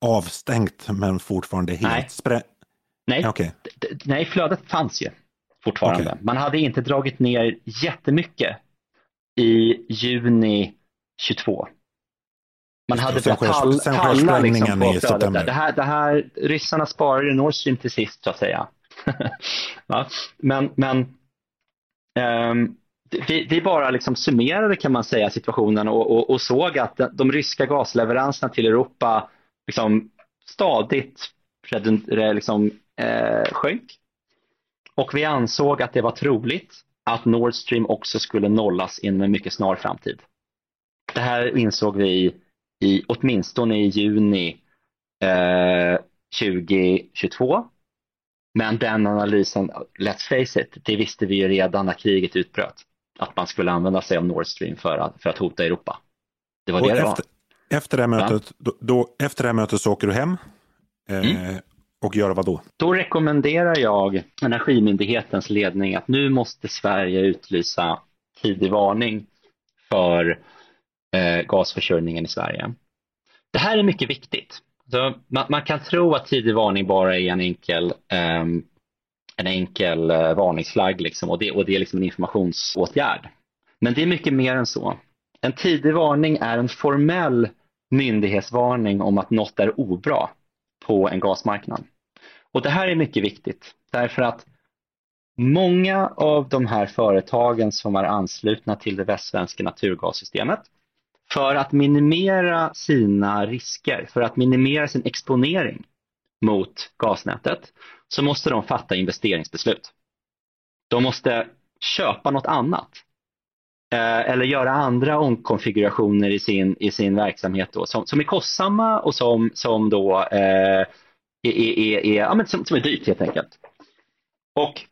avstängt men fortfarande helt Nej. Sprä... Nej. Okay. Nej, flödet fanns ju fortfarande. Okay. Man hade inte dragit ner jättemycket i juni 22. Man hade börjat pall, palla liksom på flödet. Det här, det här, ryssarna sparade Nord Stream till sist så att säga. men men um, vi, vi, bara liksom summerade kan man säga situationen och, och, och såg att de, de, ryska gasleveranserna till Europa liksom stadigt liksom, eh, sjönk. Och vi ansåg att det var troligt att Nord Stream också skulle nollas inom en mycket snar framtid. Det här insåg vi i, åtminstone i juni eh, 2022. Men den analysen, let's face it, det visste vi ju redan när kriget utbröt. Att man skulle använda sig av Nord Stream för att, för att hota Europa. Det var och det efter, det var. efter, det här mötet, då, då, efter det här mötet så åker du hem. Eh, mm. Och gör vad då? Då rekommenderar jag Energimyndighetens ledning att nu måste Sverige utlysa tidig varning för eh, gasförsörjningen i Sverige. Det här är mycket viktigt. Så man, man, kan tro att tidig varning bara är en enkel, um, en enkel uh, varningsflagg liksom, och, det, och det är liksom en informationsåtgärd. Men det är mycket mer än så. En tidig varning är en formell myndighetsvarning om att något är obra på en gasmarknad. Och det här är mycket viktigt därför att många av de här företagen som är anslutna till det västsvenska naturgassystemet för att minimera sina risker, för att minimera sin exponering mot gasnätet så måste de fatta investeringsbeslut. De måste köpa något annat eh, eller göra andra omkonfigurationer i sin, i sin verksamhet då, som, som är kostsamma och som, som då eh, är, är, är, ja, men som, som är dyrt helt enkelt. Och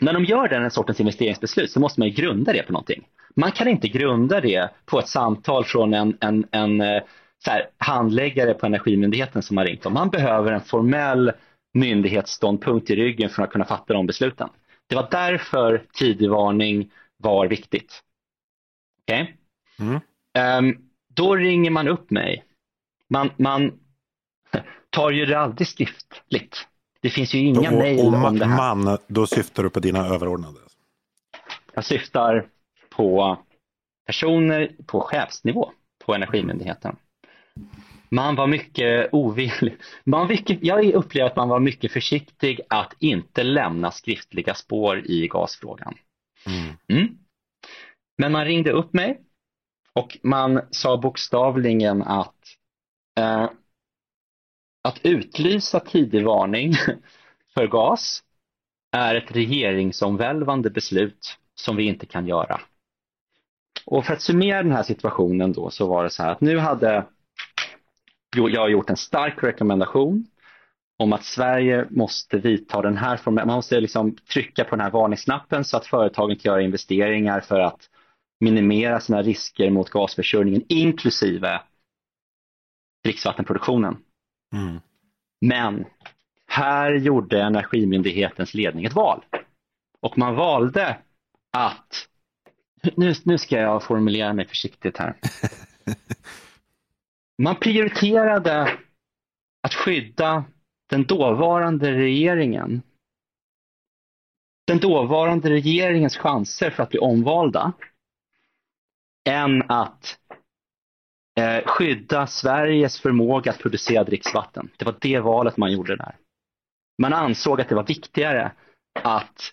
när de gör den sortens investeringsbeslut så måste man ju grunda det på någonting. Man kan inte grunda det på ett samtal från en, en, en eh, här, handläggare på Energimyndigheten som har ringt dem. Man behöver en formell myndighetsståndpunkt i ryggen för att kunna fatta de besluten. Det var därför tidig varning var viktigt. Okej? Okay? Mm. Um, då ringer man upp mig. Man, man tar ju det aldrig skriftligt. Det finns ju inga mejl om det här. Man, då syftar du på dina överordnade? Jag syftar på personer på chefsnivå på Energimyndigheten. Man var mycket ovillig. Man mycket, jag upplever att man var mycket försiktig att inte lämna skriftliga spår i gasfrågan. Mm. Mm. Men man ringde upp mig och man sa bokstavligen att eh, att utlysa tidig varning för gas är ett regeringsomvälvande beslut som vi inte kan göra. Och för att summera den här situationen då så var det så här att nu hade jag gjort en stark rekommendation om att Sverige måste vidta den här formen, man måste liksom trycka på den här varningsknappen så att företagen kan göra investeringar för att minimera sina risker mot gasförsörjningen inklusive dricksvattenproduktionen. Mm. Men här gjorde Energimyndighetens ledning ett val och man valde att nu, nu ska jag formulera mig försiktigt här. Man prioriterade att skydda den dåvarande regeringen den dåvarande regeringens chanser för att bli omvalda än att eh, skydda Sveriges förmåga att producera dricksvatten. Det var det valet man gjorde där. Man ansåg att det var viktigare att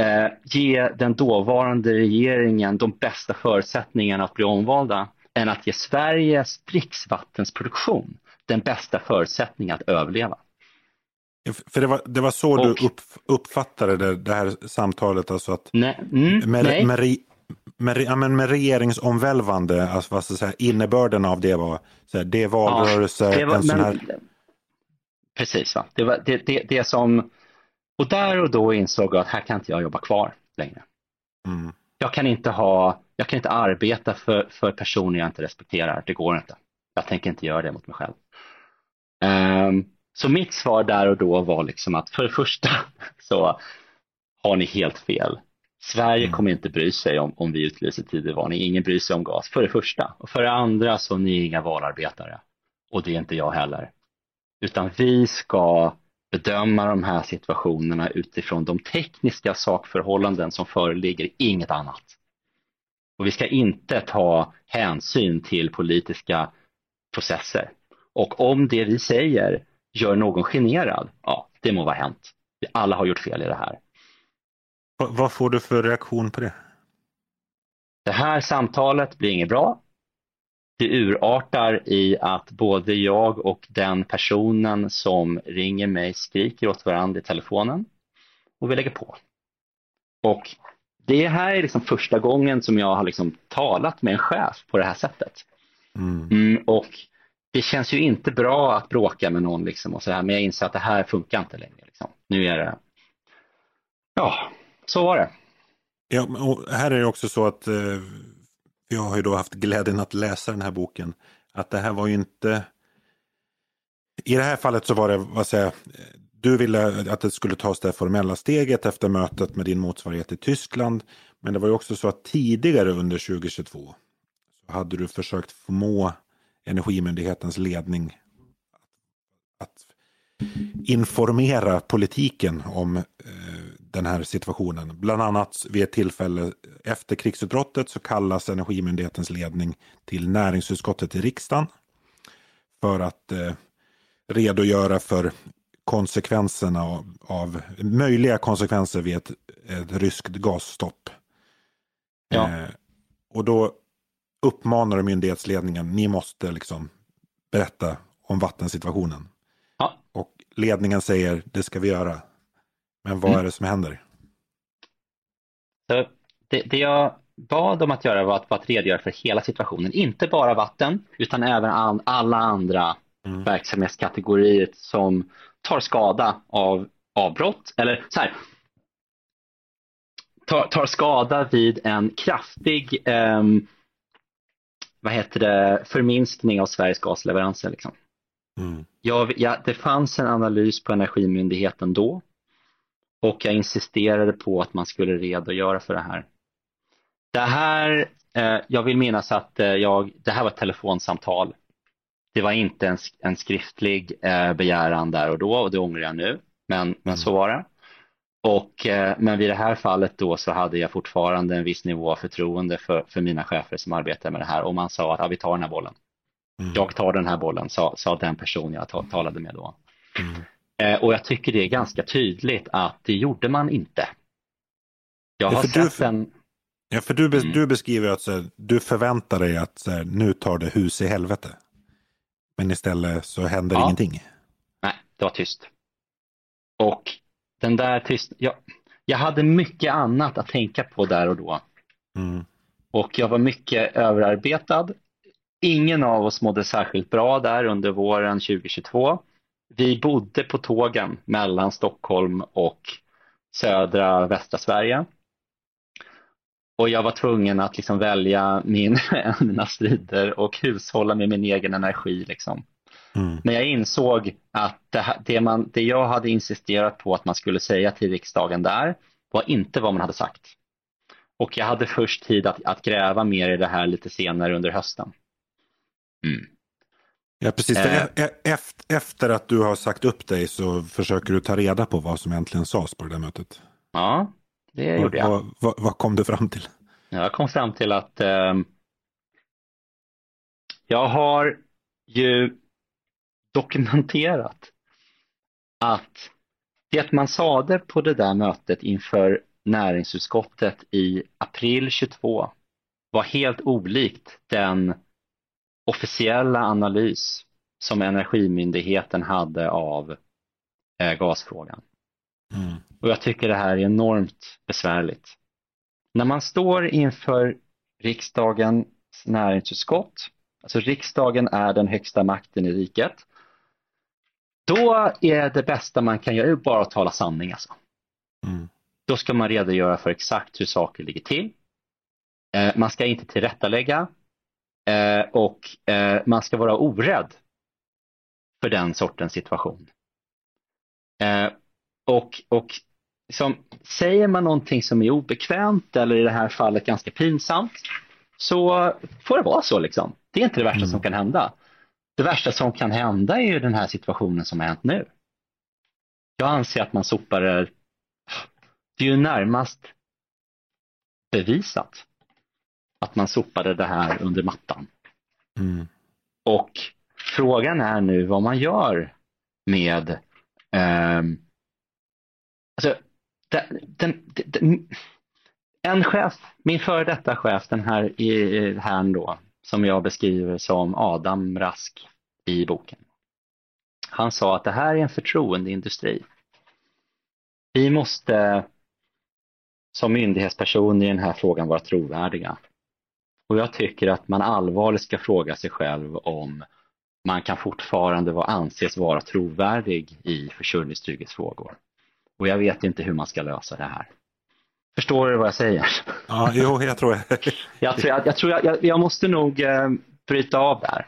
eh, ge den dåvarande regeringen de bästa förutsättningarna att bli omvalda än att ge Sveriges dricksvattensproduktion den bästa förutsättningen att överleva. För det var, det var så och, du upp, uppfattade det, det här samtalet, alltså att nej, mm, med, nej. Med, ja, men med regeringsomvälvande, alltså vad ska säga, innebörden av det var, så här, det är valrörelse, ja, det var, en sån här... Precis, va? Det, var, det, det, det som och där och då insåg jag att här kan inte jag jobba kvar längre. Mm. Jag kan inte ha, jag kan inte arbeta för, för personer jag inte respekterar. Det går inte. Jag tänker inte göra det mot mig själv. Um, så mitt svar där och då var liksom att för det första så har ni helt fel. Sverige mm. kommer inte bry sig om, om vi utlyser tidig varning. Ingen bryr sig om gas, för det första. Och för det andra så är ni inga valarbetare. Och det är inte jag heller. Utan vi ska bedöma de här situationerna utifrån de tekniska sakförhållanden som föreligger, inget annat. Och vi ska inte ta hänsyn till politiska processer. Och om det vi säger gör någon generad, ja, det må vara hänt. Alla har gjort fel i det här. Vad får du för reaktion på det? Det här samtalet blir inget bra det urartar i att både jag och den personen som ringer mig skriker åt varandra i telefonen och vi lägger på. Och det här är liksom första gången som jag har liksom talat med en chef på det här sättet. Mm. Mm, och det känns ju inte bra att bråka med någon liksom och så här, men jag inser att det här funkar inte längre. Liksom. Nu är det, ja, så var det. Ja, och här är det också så att eh jag har ju då haft glädjen att läsa den här boken. att det här var ju inte... I det här fallet så var det, vad säger du ville att det skulle tas det formella steget efter mötet med din motsvarighet i Tyskland. Men det var ju också så att tidigare under 2022 så hade du försökt förmå Energimyndighetens ledning att informera politiken om eh, den här situationen. Bland annat vid ett tillfälle efter krigsutbrottet så kallas Energimyndighetens ledning till näringsutskottet i riksdagen för att eh, redogöra för konsekvenserna av, av, möjliga konsekvenser vid ett, ett ryskt gasstopp. Ja. Eh, och då uppmanar myndighetsledningen, ni måste liksom berätta om vattensituationen. Ja. Och ledningen säger, det ska vi göra. Men vad mm. är det som händer? Så det, det jag bad dem att göra var att, var att redogöra för hela situationen, inte bara vatten, utan även all, alla andra mm. verksamhetskategorier som tar skada av avbrott, eller så här, tar, tar skada vid en kraftig eh, vad heter det, förminskning av Sveriges gasleveranser. Liksom. Mm. Jag, ja, det fanns en analys på Energimyndigheten då och jag insisterade på att man skulle redogöra för det här. Det här, eh, jag vill minnas att eh, jag, det här var ett telefonsamtal. Det var inte en, en skriftlig eh, begäran där och då och det ångrar jag nu, men, men mm. så var det. Och, eh, men vid det här fallet då så hade jag fortfarande en viss nivå av förtroende för, för mina chefer som arbetar med det här och man sa att ja, vi tar den här bollen. Mm. Jag tar den här bollen, sa, sa den person jag talade med då. Mm. Eh, och jag tycker det är ganska tydligt att det gjorde man inte. Jag har ja, sett du, en... Ja, för du, mm. du beskriver att här, du förväntar dig att här, nu tar det hus i helvete. Men istället så händer ja. ingenting. Nej, det var tyst. Och den där tyst... Jag, jag hade mycket annat att tänka på där och då. Mm. Och jag var mycket överarbetad. Ingen av oss mådde särskilt bra där under våren 2022. Vi bodde på tågen mellan Stockholm och södra västra Sverige. Och jag var tvungen att liksom välja min, mina strider och hushålla med min egen energi. Liksom. Mm. Men jag insåg att det, det, man, det jag hade insisterat på att man skulle säga till riksdagen där var inte vad man hade sagt. Och jag hade först tid att, att gräva mer i det här lite senare under hösten. Mm. Ja, precis. Eh, efter, efter att du har sagt upp dig så försöker du ta reda på vad som egentligen sades på det där mötet. Ja, det gjorde jag. Vad, vad, vad, kom du fram till? Jag kom fram till att eh, jag har ju dokumenterat att det man sade på det där mötet inför näringsutskottet i april 22 var helt olikt den officiella analys som Energimyndigheten hade av eh, gasfrågan. Mm. Och jag tycker det här är enormt besvärligt. När man står inför riksdagens näringsutskott, alltså riksdagen är den högsta makten i riket, då är det bästa man kan göra bara att tala sanning. Alltså. Mm. Då ska man redogöra för exakt hur saker ligger till. Eh, man ska inte tillrättalägga eh, och eh, man ska vara orädd för den sortens situation. Eh, och och liksom, säger man någonting som är obekvämt eller i det här fallet ganska pinsamt så får det vara så. Liksom. Det är inte det värsta mm. som kan hända. Det värsta som kan hända är ju den här situationen som har hänt nu. Jag anser att man sopar det är ju närmast bevisat att man sopade det här under mattan. Mm. Och frågan är nu vad man gör med eh, alltså, den, den, den, en chef, min före detta chef, den här, i, här då, som jag beskriver som Adam Rask i boken. Han sa att det här är en förtroendeindustri. Vi måste som myndighetsperson i den här frågan vara trovärdiga. Och jag tycker att man allvarligt ska fråga sig själv om man kan fortfarande vara, anses vara trovärdig i försörjningstrygghetsfrågor. Och jag vet inte hur man ska lösa det här. Förstår du vad jag säger? Ja, jo, jag tror jag. jag, tror, jag, jag, tror jag, jag måste nog eh, bryta av där.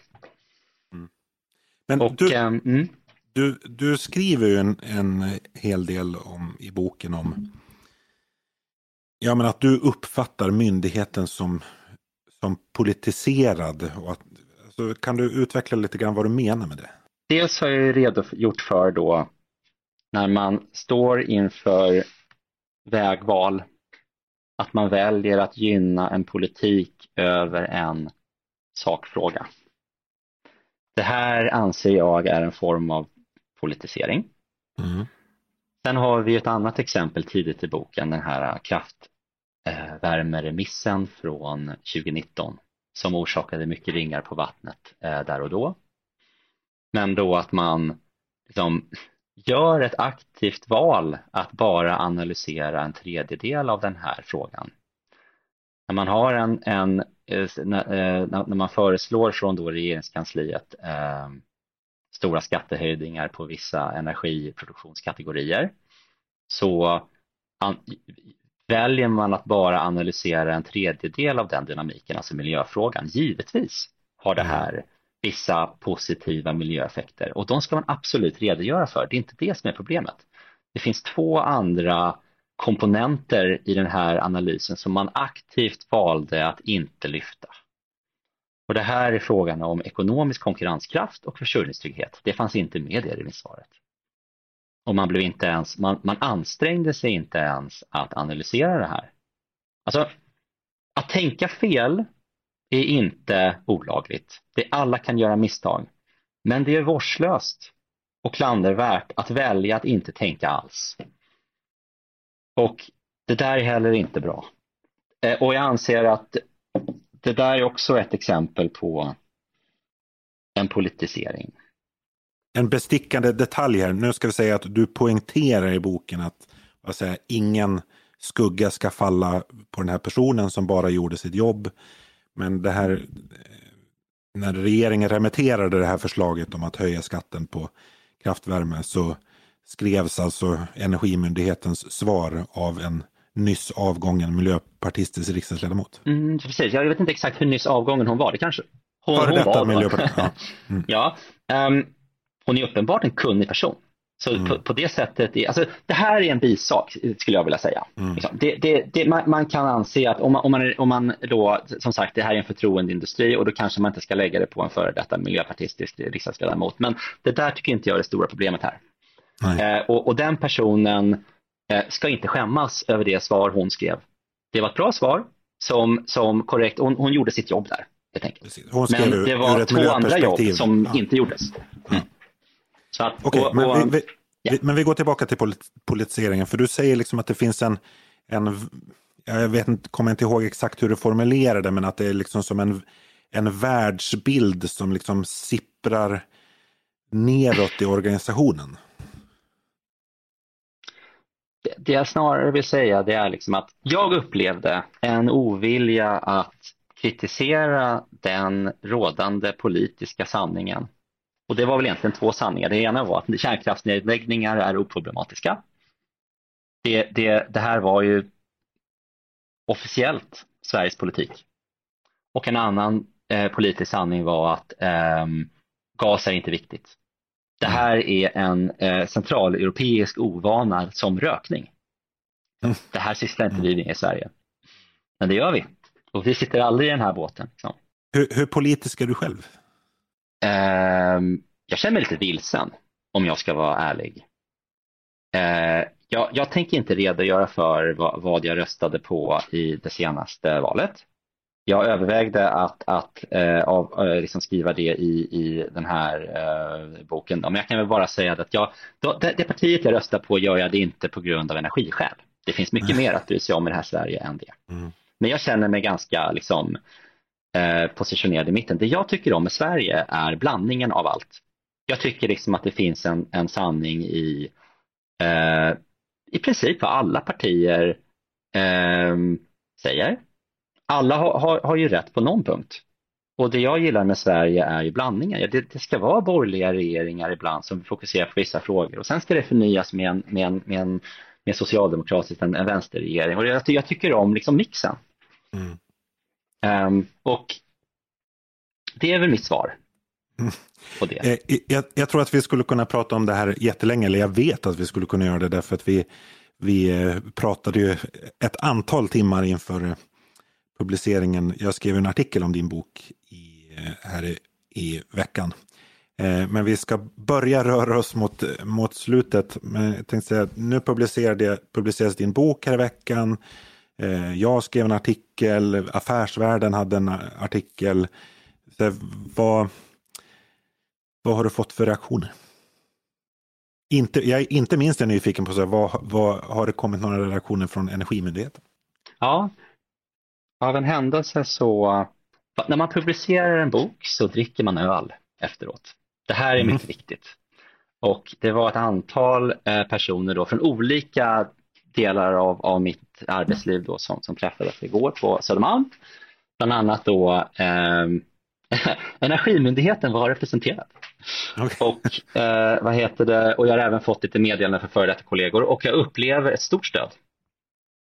Men Och, du, ehm, mm, du, du skriver ju en, en hel del om, i boken om ja, men att du uppfattar myndigheten som, som politiserad. Och att, alltså, kan du utveckla lite grann vad du menar med det? dels har jag ju redogjort för då när man står inför vägval att man väljer att gynna en politik över en sakfråga. Det här anser jag är en form av politisering. Mm. Sen har vi ett annat exempel tidigt i boken, den här Eh, värmeremissen från 2019 som orsakade mycket ringar på vattnet eh, där och då. Men då att man liksom gör ett aktivt val att bara analysera en tredjedel av den här frågan. När man har en, en eh, eh, när, när man föreslår från då regeringskansliet eh, stora skattehöjningar på vissa energiproduktionskategorier så an, väljer man att bara analysera en tredjedel av den dynamiken, alltså miljöfrågan. Givetvis har det här vissa positiva miljöeffekter och de ska man absolut redogöra för. Det är inte det som är problemet. Det finns två andra komponenter i den här analysen som man aktivt valde att inte lyfta. Och det här är frågan om ekonomisk konkurrenskraft och försörjningstrygghet. Det fanns inte med i remissvaret. Och man, blev inte ens, man, man ansträngde sig inte ens att analysera det här. Alltså, att tänka fel är inte olagligt. Det, alla kan göra misstag. Men det är vårdslöst och klandervärt att välja att inte tänka alls. Och det där är heller inte bra. Eh, och jag anser att det där är också ett exempel på en politisering. En bestickande detalj här. Nu ska vi säga att du poängterar i boken att vad säger, ingen skugga ska falla på den här personen som bara gjorde sitt jobb. Men det här, när regeringen remitterade det här förslaget om att höja skatten på kraftvärme så skrevs alltså Energimyndighetens svar av en nyss avgången miljöpartistisk riksdagsledamot. Mm, precis, jag vet inte exakt hur nyss avgången hon var, det kanske hon, Före detta var. miljöpartist. Ja. Mm. ja um, hon är uppenbart en kunnig person. Så Mm. på, på det sättet, är, alltså, det här är en bisak skulle jag vilja säga. Mm. Liksom, det, det, det, man, man kan anse att om man, om, man, om man då, som sagt, det här är en förtroendeindustri och då kanske man inte ska lägga det på en före detta miljöpartistisk riksdagsledamot. Men det där tycker inte jag är det stora problemet här. Eh, och, och den personen eh, ska inte skämmas över det svar hon skrev. Det var ett bra svar som, som korrekt, hon, hon gjorde sitt jobb där helt enkelt. Precis. Hon skrev Men det var två andra jobb som Ja. inte gjordes. Så att, Okej, och, men, och, vi, vi, ja. vi, men vi går tillbaka till polit, politiseringen. För du säger liksom att det finns en, en jag vet kommer inte ihåg exakt hur du formulerade men att det är liksom som en, en världsbild som liksom sipprar neråt i organisationen. det, det jag snarare vill säga det är liksom att jag upplevde en ovilja att kritisera den rådande politiska sanningen. Och det var väl egentligen två sanningar. Det ena var att kärnkraftsnedläggningar är oproblematiska. Det, det, det här var ju officiellt Sveriges politik. Och en annan eh, politisk sanning var att ehm, gas är inte viktigt. Det här är en eh, centraleuropeisk ovana som rökning. Det här sysslar inte vi med i Sverige. Men det gör vi. Och vi sitter aldrig i den här båten. liksom. Hur, hur politisk är du själv? Ehm, jag känner mig lite vilsen om jag ska vara ärlig. Eh, jag, jag tänker inte redogöra för vad, vad jag röstade på i det senaste valet. Jag övervägde att, att eh, av, eh, liksom skriva det i, i den här eh, boken. Men jag kan väl bara säga att jag, det, det partiet jag röstar på gör jag det inte på grund av energiskäl. Det finns mycket mer att bry sig om i det här Sverige än det. Mm. Men jag känner mig ganska liksom, eh, positionerad i mitten. Det jag tycker om med Sverige är blandningen av allt. Jag tycker liksom att det finns en, en sanning i eh, i princip vad alla partier eh, säger. Alla har, har, har ju rätt på någon punkt. Och det jag gillar med Sverige är ju blandningen. Ja, Det, det ska vara borgerliga regeringar ibland som fokuserar på vissa frågor och sen ska det förnyas med en, med en, med en med socialdemokratisk, en, en vänsterregering. Och jag, jag tycker om liksom mixen. Mm. Um, och det är väl mitt svar. på det. Mm. Eh, jag, jag, tror att vi skulle kunna prata om det här jättelänge, eller jag vet att vi skulle kunna göra det därför att vi, vi eh, pratade ju ett antal timmar inför eh, publiceringen. Jag skrev en artikel om din bok i, här i, i veckan. Men vi ska börja röra oss mot, mot slutet. Men jag tänkte säga, nu publiceras din bok här i veckan. Jag skrev en artikel, Affärsvärlden hade en artikel. Så vad, vad har du fått för reaktioner? Inte, jag inte minst är nyfiken på så vad, vad, har det kommit några reaktioner från Energimyndigheten? Ja, av en händelse så, när man publicerar en bok så dricker man öl efteråt. Det här är mycket mm. viktigt. Och det var ett antal eh, personer då från olika delar av, av mitt arbetsliv då som, som träffades igår på Södermalm. Bland annat då eh, Energimyndigheten var representerad. Okay. Och, eh, vad heter det? och jag har även fått lite meddelanden från före detta kollegor och jag upplever ett stort stöd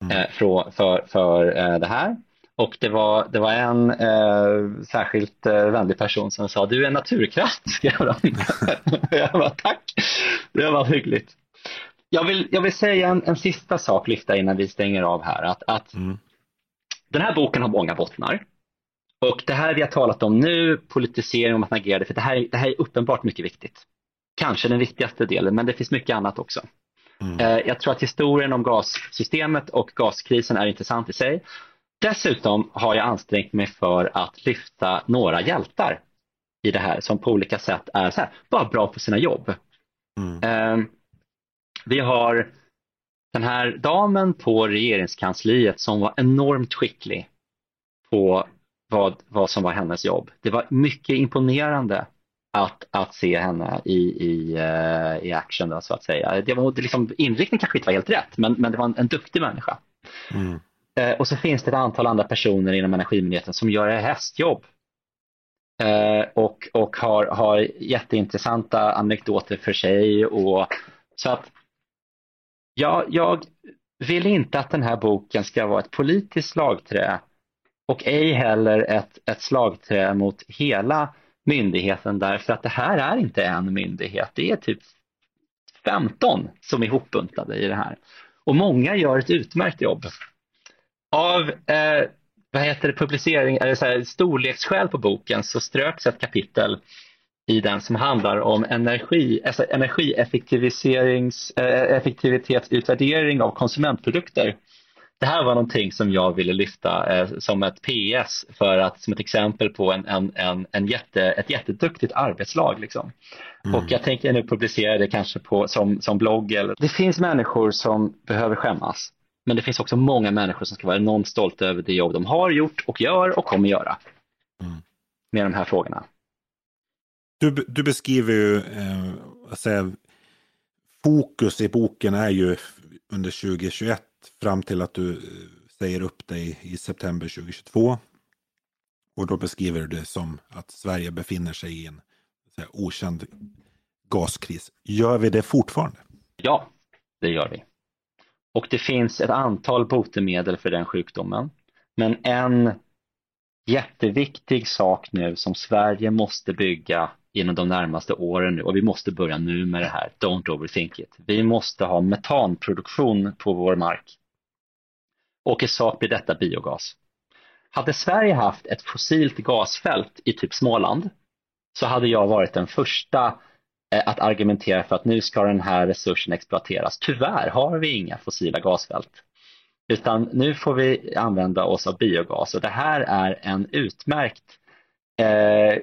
mm. eh, för, för, för eh, det här. Och det var, det var en eh, särskilt eh, vänlig person som sa du är en naturkraft. jag bara, tack, det var hyggligt. Jag vill, jag vill säga en, en sista sak lyfta innan vi stänger av här. Att, att mm. Den här boken har många bottnar. Och det här vi har talat om nu, politisering och att man agerade, för det här, det här är uppenbart mycket viktigt. Kanske den viktigaste delen, men det finns mycket annat också. Mm. Eh, jag tror att historien om gassystemet och gaskrisen är intressant i sig. Dessutom har jag ansträngt mig för att lyfta några hjältar i det här som på olika sätt är så här, bara bra på sina jobb. Mm. Eh, vi har den här damen på regeringskansliet som var enormt skicklig på vad, vad som var hennes jobb. Det var mycket imponerande att, att se henne i, i, uh, i action då, så att säga. Det var, det liksom, inriktningen kanske inte var helt rätt men, men det var en, en duktig människa. Mm. Uh, och så finns det ett antal andra personer inom Energimyndigheten som gör hästjobb. Uh, och och har, har jätteintressanta anekdoter för sig. Och, så att ja, jag vill inte att den här boken ska vara ett politiskt slagträ och ej heller ett, ett slagträ mot hela myndigheten därför att det här är inte en myndighet, det är typ 15 som är hopbuntade i det här. Och många gör ett utmärkt jobb. Av eh, vad heter det, publicering, eller så här, storleksskäl på boken så ströks ett kapitel i den som handlar om energi, alltså energieffektiviserings, eh, av konsumentprodukter det här var någonting som jag ville lyfta eh, som ett PS för att som ett exempel på en, en, en, en jätte, ett jätteduktigt arbetslag. Liksom. Mm. Och jag tänker nu publicera det kanske på, som, som blogg. Eller... Det finns människor som behöver skämmas. Men det finns också många människor som ska vara enormt stolta över det jobb de har gjort och gör och kommer göra mm. med de här frågorna. Du, du beskriver ju, eh, säga, fokus i boken är ju under 2021 fram till att du eh, säger upp dig i september 2022. Och då beskriver du det som att Sverige befinner sig i en säga, okänd gaskris. Gör vi det fortfarande? Ja, det gör vi. Och det finns ett antal botemedel för den sjukdomen. Men en jätteviktig sak nu som Sverige måste bygga inom de närmaste åren nu och vi måste börja nu med det här. Don't overthink it. Vi måste ha metanproduktion på vår mark och i sak blir detta biogas. Hade Sverige haft ett fossilt gasfält i typ Småland så hade jag varit den första eh, att argumentera för att nu ska den här resursen exploateras. Tyvärr har vi inga fossila gasfält. Utan nu får vi använda oss av biogas och det här är en utmärkt eh,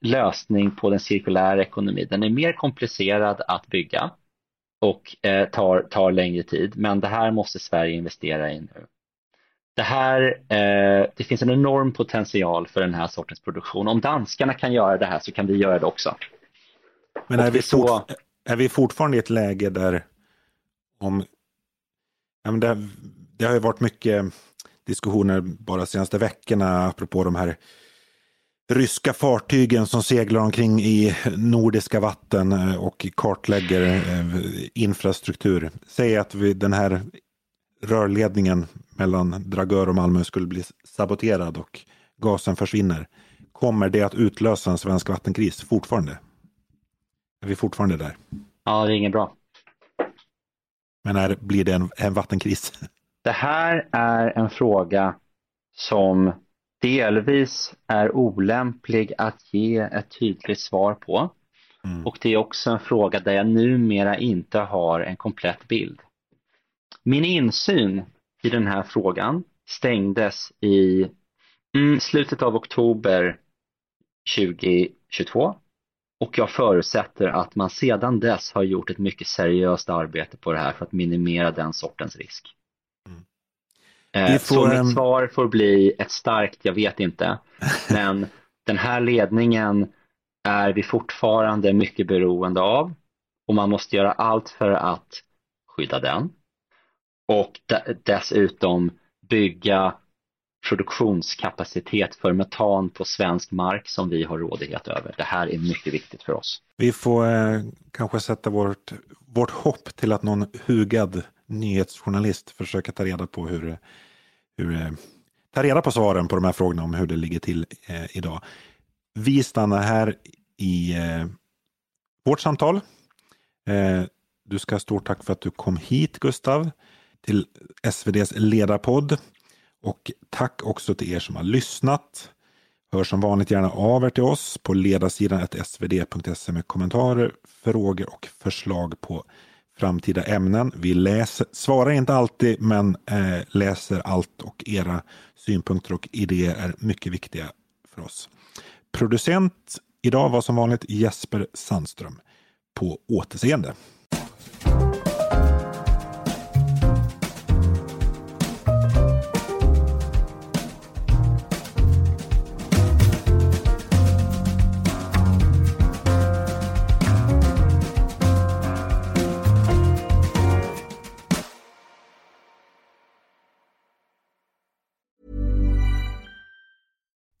lösning på den cirkulära ekonomin. Den är mer komplicerad att bygga och eh, tar, tar längre tid men det här måste Sverige investera i nu det här, eh, det finns en enorm potential för den här sortens produktion. Om danskarna kan göra det här så kan vi göra det också. Men är vi, så... är vi fortfarande i ett läge där om, ja, men det, det har ju varit mycket diskussioner bara de senaste veckorna apropå de här ryska fartygen som seglar omkring i nordiska vatten eh, och kartlägger eh, infrastruktur. Säg att vi, den här rörledningen mellan Dragör och Malmö skulle bli saboterad och gasen försvinner. Kommer det att utlösa en svensk vattenkris fortfarande? Är vi fortfarande där? Ja, det är inget bra. Men är, blir det en, en vattenkris? Det här är en fråga som delvis är olämplig att ge ett tydligt svar på. Mm. Och det är också en fråga där jag numera inte har en komplett bild. Min insyn i den här frågan stängdes i mm, slutet av oktober 2022 och jag förutsätter att man sedan dess har gjort ett mycket seriöst arbete på det här för att minimera den sortens risk. Eh, får, så mitt svar får bli ett starkt, jag vet inte, men den här ledningen är vi fortfarande mycket beroende av och man måste göra allt för att skydda den och dessutom bygga produktionskapacitet för metan på svensk mark som vi har rådighet över. Det här är mycket viktigt för oss. Vi får eh, kanske sätta vårt, vårt hopp till att någon hugad nyhetsjournalist försöker ta reda på hur, hur eh, ta reda på svaren på de här frågorna om hur det ligger till eh, idag. Vi stannar här i eh, vårt samtal. Eh, du ska ha stort tack för att du kom hit Gustav till SVDs ledarpodd. Och tack också till er som har lyssnat. Hör som vanligt gärna av er till oss på ledarsidan svd.se med kommentarer, frågor och förslag på framtida ämnen. Vi läser, svarar inte alltid, men eh, läser allt och era synpunkter och idéer är mycket viktiga för oss. Producent idag var som vanligt Jesper Sandström. På återseende.